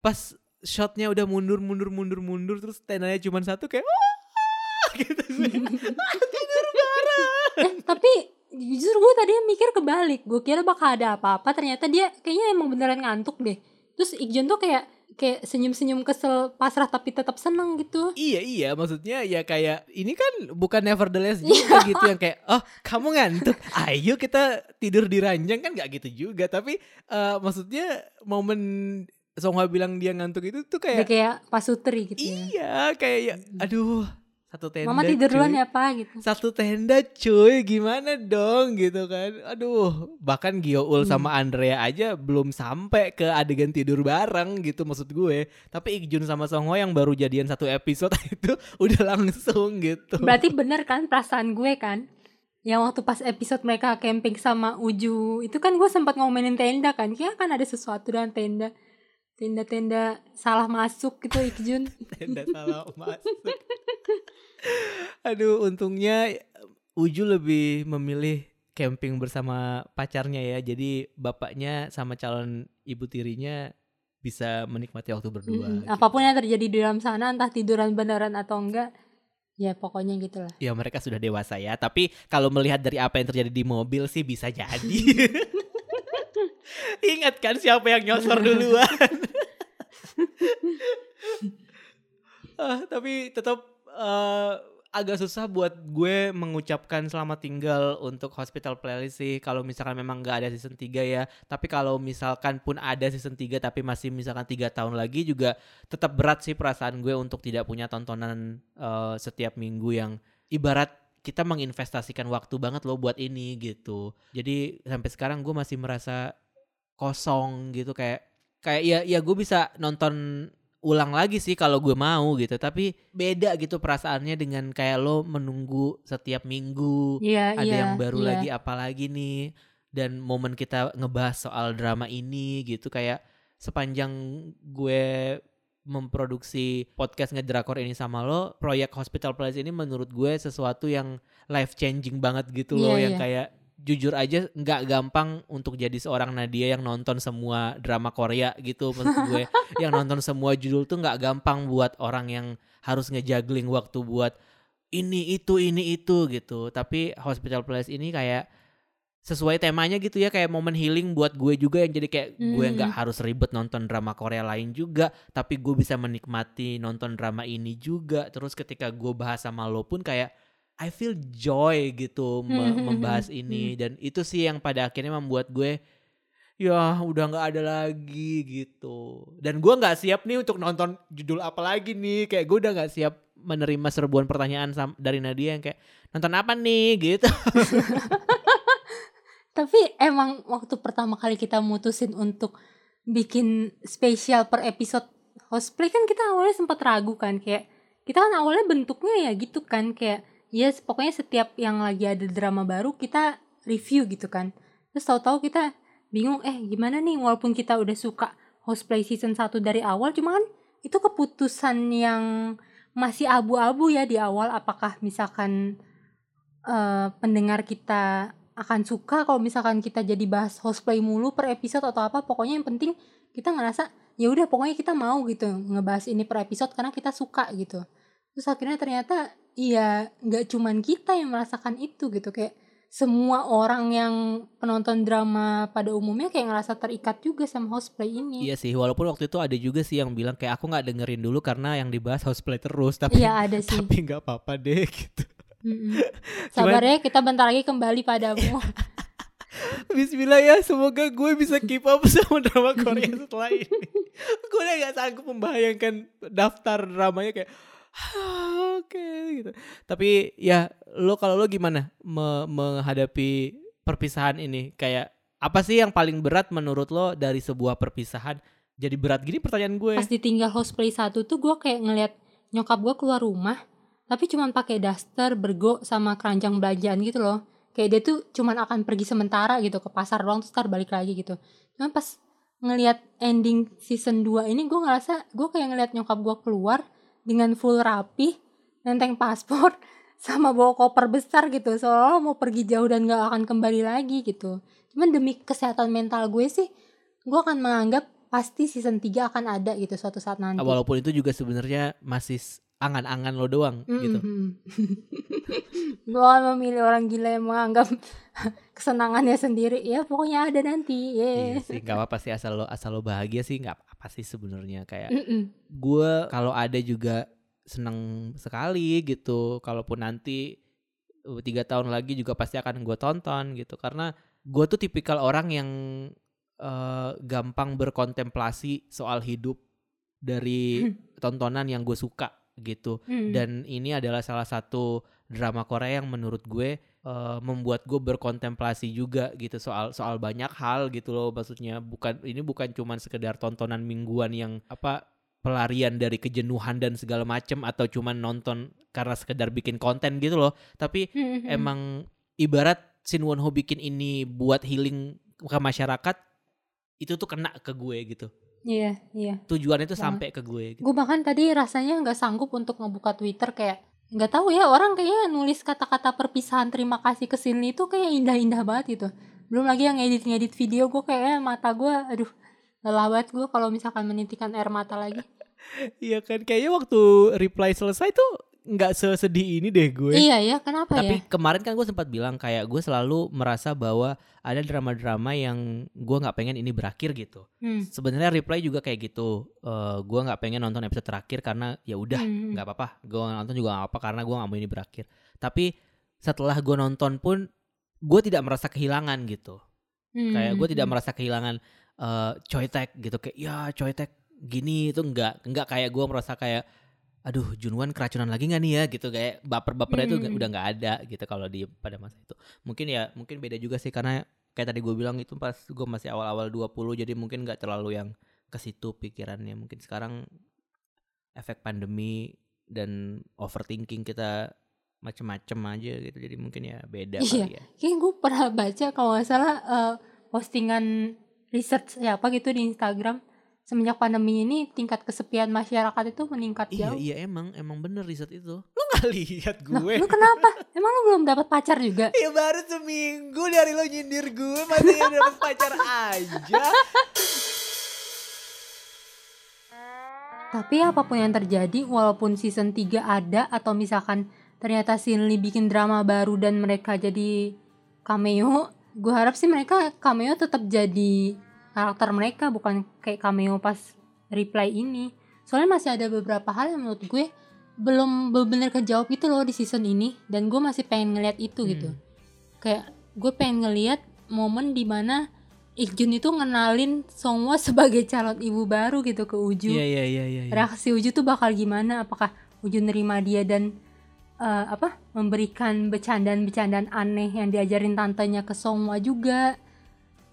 pas shotnya udah mundur mundur mundur mundur terus tendanya cuma satu kayak "Wah!" gitu sih. tidur bareng. Eh, tapi jujur gue tadi mikir kebalik gue kira bakal ada apa-apa ternyata dia kayaknya emang beneran ngantuk deh terus Ikjun tuh kayak kayak senyum-senyum kesel pasrah tapi tetap seneng gitu. Iya iya maksudnya ya kayak ini kan bukan nevertheless juga gitu yang kayak oh kamu ngantuk ayo kita tidur di ranjang kan nggak gitu juga. Tapi eh, maksudnya momen Songhwa bilang dia ngantuk itu tuh dia kayak kayak pasutri gitu ya. Iya kayak ya, aduh satu tenda mama tidur duluan ya pak gitu. Satu tenda cuy. Gimana dong gitu kan? Aduh bahkan Gioul Hmm. sama Andrea aja belum sampai ke adegan tidur bareng gitu maksud gue. Tapi Ikjun sama Songhwa yang baru jadian satu episode itu udah langsung gitu. Berarti bener kan perasaan gue kan? Yang waktu pas episode mereka camping sama Uju itu kan gue sempat ngomenin tenda kan? Kayak kan ada sesuatu dengan tenda. Tenda-tenda salah masuk gitu Ikjun tenda salah masuk aduh untungnya Uju lebih memilih camping bersama pacarnya ya. Jadi bapaknya sama calon ibu tirinya bisa menikmati waktu berdua. Mm-mm. gitu. Apa pun yang terjadi di dalam sana, entah tiduran beneran atau enggak, ya pokoknya gitulah. Ya mereka sudah dewasa ya. Tapi kalau melihat dari apa yang terjadi di mobil sih bisa jadi. Ingat kan siapa yang nyosor duluan. ah, tapi tetap eh, agak susah buat gue mengucapkan selamat tinggal untuk Hospital Playlist sih kalau misalkan memang nggak ada season 3 ya. Tapi kalau misalkan pun ada season 3 tapi masih misalkan tiga tahun lagi juga tetap berat sih perasaan gue untuk tidak punya tontonan eh, setiap minggu yang ibarat kita menginvestasikan waktu banget loh buat ini gitu. Jadi sampai sekarang gue masih merasa kosong gitu kayak kayak ya ya gue bisa nonton ulang lagi sih kalau gue mau gitu tapi beda gitu perasaannya dengan kayak lo menunggu setiap minggu Iya, ada iya. yang baru iya. lagi apa lagi nih dan momen kita ngebahas soal drama ini gitu kayak sepanjang gue memproduksi podcast ngedrakor ini sama lo proyek Hospital Playlist ini menurut gue sesuatu yang life changing banget gitu loh Iya, yang iya. kayak jujur aja nggak gampang untuk jadi seorang Nadia yang nonton semua drama Korea gitu maksud gue. Yang nonton semua judul tuh nggak gampang buat orang yang harus ngejuggling waktu buat ini itu ini itu gitu. Tapi Hospital Playlist ini kayak sesuai temanya gitu ya kayak momen healing buat gue juga yang jadi kayak gue Hmm. nggak harus ribet nonton drama Korea lain juga tapi gue bisa menikmati nonton drama ini juga. Terus ketika gue bahas sama lo pun kayak I feel joy gitu me- Hmm, hmm, hmm, membahas ini. dan itu sih yang pada akhirnya membuat gue ya udah nggak ada lagi gitu. Dan gue nggak siap nih untuk nonton judul apa lagi nih. Kayak gue udah nggak siap menerima serbuan pertanyaan sam- dari Nadia yang kayak nonton apa nih? gitu. Tapi emang waktu pertama kali kita mutusin untuk bikin spesial per episode cosplay kan kita awalnya sempat ragu kan. Kayak kita kan awalnya bentuknya ya gitu kan. Kayak ya pokoknya setiap yang lagi ada drama baru kita review gitu kan. Terus tahu-tahu kita bingung eh gimana nih? Walaupun kita udah suka cosplay season 1 dari awal cuma kan itu keputusan yang masih abu-abu ya di awal apakah misalkan eh, pendengar kita akan suka kalau misalkan kita jadi bahas cosplay mulu per episode atau apa pokoknya yang penting kita ngerasa ya udah pokoknya kita mau gitu ngebahas ini per episode karena kita suka gitu. Terus akhirnya ternyata iya nggak cuman kita yang merasakan itu gitu kayak semua orang yang penonton drama pada umumnya kayak ngerasa terikat juga sama cosplay ini Iya sih, walaupun waktu itu ada juga sih yang bilang kayak aku nggak dengerin dulu karena yang dibahas cosplay terus, tapi iya ada sih tapi nggak apa-apa deh gitu. Mm-mm. sabar ya kita bentar lagi kembali padamu Bismillah ya, semoga gue bisa keep up sama drama Korea setelah ini. gue udah gak sanggup membayangkan daftar dramanya kayak "Ah, oke gitu. Tapi ya lo kalau lo gimana me- menghadapi perpisahan ini? Kayak apa sih yang paling berat menurut lo dari sebuah perpisahan? Jadi berat gini pertanyaan gue. pas ditinggal cosplay satu tuh gue kayak ngeliat nyokap gue keluar rumah tapi cuman pakai daster bergo sama keranjang belanjaan gitu loh kayak dia tuh cuman akan pergi sementara gitu ke pasar doang terus ntar balik lagi gitu cuman pas ngelihat ending season 2 ini gue ngerasa gue kayak ngeliat nyokap gue keluar dengan full rapi nenteng paspor sama bawa koper besar gitu. Seolah mau pergi jauh dan gak akan kembali lagi gitu. Cuman demi kesehatan mental gue sih gue akan menganggap pasti season 3 akan ada gitu suatu saat nanti. Walaupun itu juga sebenarnya masih angan-angan lo doang gitu. gue memilih orang gila yang menganggap kesenangannya sendiri. Ya pokoknya ada nanti. Iya. Ya sih, nggak apa-apa sih asal lo asal lo bahagia sih nggak apa-apa sih sebenarnya. Kayak gue kalau ada juga seneng sekali gitu kalaupun nanti uh, tiga tahun lagi juga pasti akan gue tonton gitu. Karena gue tuh tipikal orang yang eh, gampang berkontemplasi soal hidup dari tontonan yang gue suka gitu. Mm. dan ini adalah salah satu drama Korea yang menurut gue eh, membuat gue berkontemplasi juga gitu soal soal banyak hal gitu loh. Maksudnya bukan ini bukan cuman sekedar tontonan mingguan yang apa? pelarian dari kejenuhan dan segala macem atau cuman nonton karena sekedar bikin konten gitu loh. Tapi Mm-mm. emang ibarat Shin Won Ho bikin ini buat healing ke masyarakat itu tuh kena ke gue gitu iya iya tujuannya tuh Banget. sampai ke gue gitu. gue bahkan tadi rasanya nggak sanggup untuk ngebuka twitter kayak nggak tahu ya orang kayaknya nulis kata-kata perpisahan terima kasih ke Sinli itu kayak indah-indah banget gitu belum lagi yang edit-ngedit video gue kayaknya mata gue aduh lelah banget gue kalau misalkan menitikan air mata lagi Iya kan kayaknya waktu reply selesai tuh nggak sesedih ini deh gue. iya ya kenapa Tapi ya kemarin kan gue sempat bilang kayak gue selalu merasa bahwa ada drama-drama yang gue nggak pengen ini berakhir gitu. hmm. Sebenarnya reply juga kayak gitu. Eh gue nggak pengen nonton episode terakhir karena ya udah Hmm. nggak apa-apa. Gue nonton juga nggak apa karena gue nggak mau ini berakhir. Tapi setelah gue nonton pun gue tidak merasa kehilangan gitu. Hmm, Kayak gue hmm, tidak hmm. merasa kehilangan eh Choi Taek gitu kayak ya Choi Taek gini itu enggak enggak kayak gue merasa kayak aduh Junwan keracunan lagi nggak nih ya gitu kayak baper-bapernya itu Hmm. udah nggak ada gitu kalau di pada masa itu mungkin ya mungkin beda juga sih karena kayak tadi gue bilang itu pas gue masih awal-awal 20 jadi mungkin nggak terlalu yang ke situ pikirannya mungkin sekarang efek pandemi dan overthinking kita macem-macem aja gitu jadi mungkin ya beda Iya. kali ya Kayaknya gue pernah baca kalau nggak salah eh, postingan research siapa gitu di Instagram semenjak pandemi ini tingkat kesepian masyarakat itu meningkat iya jauh. iya emang emang bener riset itu lu nggak lihat Loh, gue lu kenapa? Emang lu belum dapat pacar juga? Ya baru seminggu dari lo nyindir gue Masih dapet pacar aja Tapi apa pun yang terjadi, walaupun season 3 ada atau misalkan ternyata Sinli bikin drama baru dan mereka jadi cameo, gue harap sih mereka cameo tetap jadi karakter mereka bukan kayak cameo pas reply ini. Soalnya masih ada beberapa hal yang menurut gue belum benar-benar kejawab gitu loh di season ini dan gue masih pengen ngeliat itu gitu. Hmm. Kayak gue pengen ngeliat momen di mana Ikjun itu ngenalin Songwa sebagai calon ibu baru gitu ke Uju Iya iya iya iya iya. reaksi Uju tuh bakal gimana apakah Uju nerima dia dan eh, apa memberikan bercandaan-bercandaan aneh yang diajarin tantenya ke Songwa juga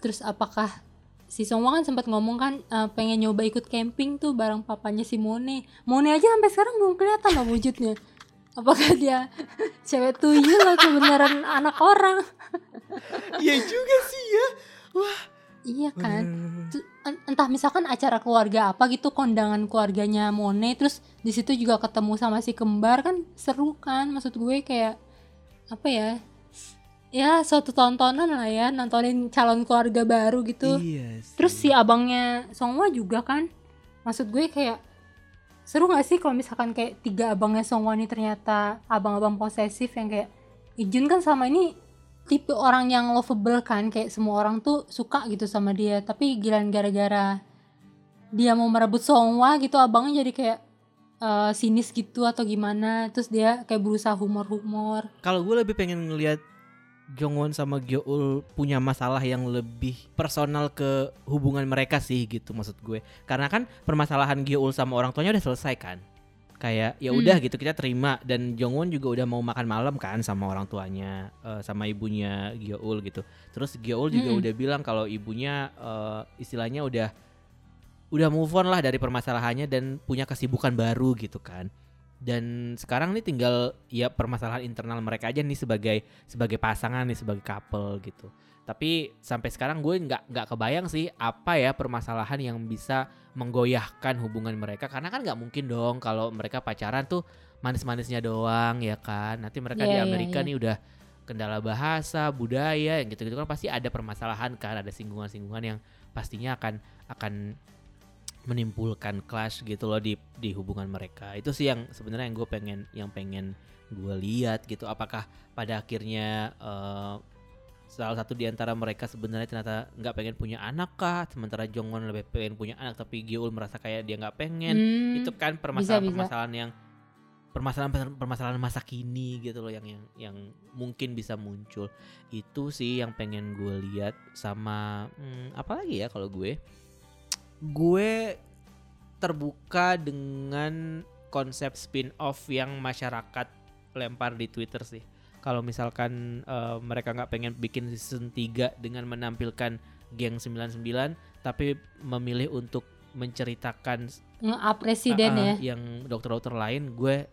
terus apakah si Songwa kan sempat ngomong kan eh, pengen nyoba ikut camping tuh bareng papanya si Mone. Mone aja sampai sekarang belum kelihatan loh wujudnya. Apakah dia cewek tuyul atau beneran anak orang? Iya juga sih ya. Wah. Iya kan? Entah misalkan acara keluarga apa gitu kondangan keluarganya Mone terus di situ juga ketemu sama si kembar kan seru kan? Maksud gue kayak apa ya ya suatu tontonan lah ya nontonin calon keluarga baru gitu Iya sih. terus si abangnya Songwa juga kan maksud gue kayak seru gak sih kalau misalkan kayak tiga abangnya Songwa ini ternyata abang-abang posesif yang kayak Ijun kan sama ini tipe orang yang lovable kan kayak semua orang tuh suka gitu sama dia tapi gilan gara-gara dia mau merebut Songwa gitu abangnya jadi kayak eh, sinis gitu atau gimana terus dia kayak berusaha humor-humor Kalau gue lebih pengen ngelihat Jongwon sama Gyeol punya masalah yang lebih personal ke hubungan mereka sih gitu maksud gue. Karena kan permasalahan Gyeol sama orang tuanya udah selesai kan. Kayak ya Hmm. udah gitu kita terima dan Jongwon juga udah mau makan malam kan sama orang tuanya eh, sama ibunya Gyeol gitu. Terus Gyeol juga Mm-mm. udah bilang kalau ibunya eh, istilahnya udah udah move on lah dari permasalahannya dan punya kesibukan baru gitu kan. Dan sekarang nih tinggal ya permasalahan internal mereka aja nih sebagai sebagai pasangan nih sebagai couple gitu. Tapi sampai sekarang gue nggak nggak kebayang sih apa ya permasalahan yang bisa menggoyahkan hubungan mereka karena kan nggak mungkin dong kalau mereka pacaran tuh manis-manisnya doang ya kan. Nanti mereka di Iya, iya, Amerika iya. nih udah kendala bahasa, budaya, yang gitu-gitu kan pasti ada permasalahan kan, ada singgungan-singgungan yang pastinya akan akan menimbulkan clash gitu loh di di hubungan mereka. Itu sih yang sebenarnya yang gue pengen yang pengen gue lihat gitu. Apakah pada akhirnya eh, salah satu di antara mereka sebenarnya ternyata nggak pengen punya anak kah? Sementara Jongwon lebih pengen punya anak tapi Gyeol merasa kayak dia nggak pengen. Hmm, Itu kan permasalahan-permasalahan yang permasalahan permasalahan masa kini gitu loh yang yang yang mungkin bisa muncul. Itu sih yang pengen gue lihat sama hmm, apa lagi ya kalau gue gue terbuka dengan konsep spin-off yang masyarakat lempar di Twitter sih. Kalau misalkan eh, mereka nggak pengen bikin season 3 dengan menampilkan geng 99 tapi memilih untuk menceritakan nge-up presiden uh, ya yang dokter-dokter lain, gue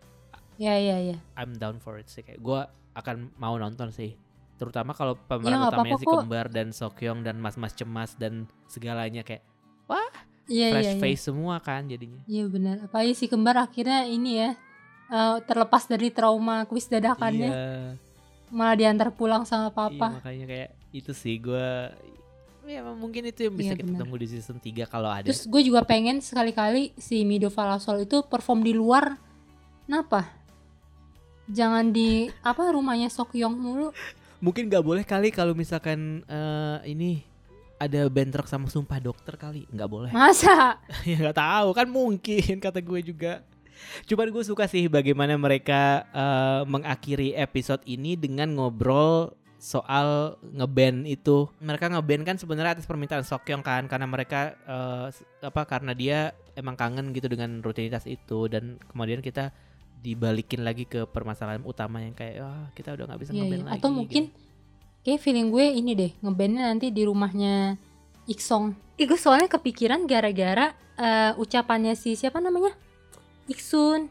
ya ya ya I'm down for it sih kayak gue akan mau nonton sih. Terutama kalau Ya, pemeran nggak utamanya apa-apa si kok. Kembar dan Sokyong dan Mas-mas cemas dan segalanya kayak iya fresh iya iya face semua kan jadinya. Iya benar. Apalagi si kembar akhirnya ini ya eh, terlepas dari trauma kuis dadakannya Iya. malah diantar pulang sama Iya papa makanya kayak itu sih gue ya mungkin itu yang bisa Iya, kita benar. tunggu di season 3 kalau ada. terus gue juga pengen sekali-kali si Mido Falasol itu perform di luar kenapa jangan di apa rumahnya Sokyong mulu Mungkin nggak boleh kali kalau misalkan eh, ini ada bentrok sama sumpah dokter kali nggak boleh. masa ya nggak tahu kan mungkin kata gue juga. Cuman gue suka sih bagaimana mereka eh, mengakhiri episode ini dengan ngobrol soal ngeband itu. Mereka ngeband kan sebenarnya atas permintaan Sokyong kan karena mereka s- apa karena dia emang kangen gitu dengan rutinitas itu dan kemudian kita dibalikin lagi ke permasalahan utama yang kayak wah kita udah nggak bisa Iya, ngeband iya. lagi. atau mungkin kayak feeling gue ini deh ngebandnya nanti di rumahnya Iksong. Ih, gue soalnya kepikiran gara-gara eh, ucapannya si siapa namanya? Iksun.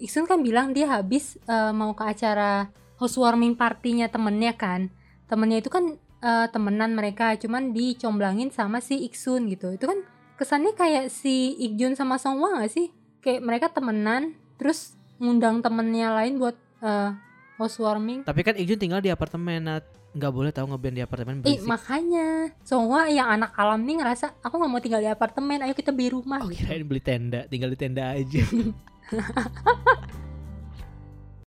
Iksun kan bilang dia habis eh, mau ke acara housewarming partinya temennya kan. Temennya itu kan eh, temenan mereka cuman dicomblangin sama si Iksun gitu. Itu kan kesannya kayak si Ikjun sama Songhwa gak sih? Kayak mereka temenan terus ngundang temennya lain buat eh, housewarming. Tapi kan Ikjun tinggal di apartemen, nah nggak boleh tahu ngeband di apartemen Eh berisik. makanya Songhwa yang anak alam nih ngerasa aku nggak mau tinggal di apartemen ayo kita beli rumah Oh kirain beli tenda, tinggal di tenda aja.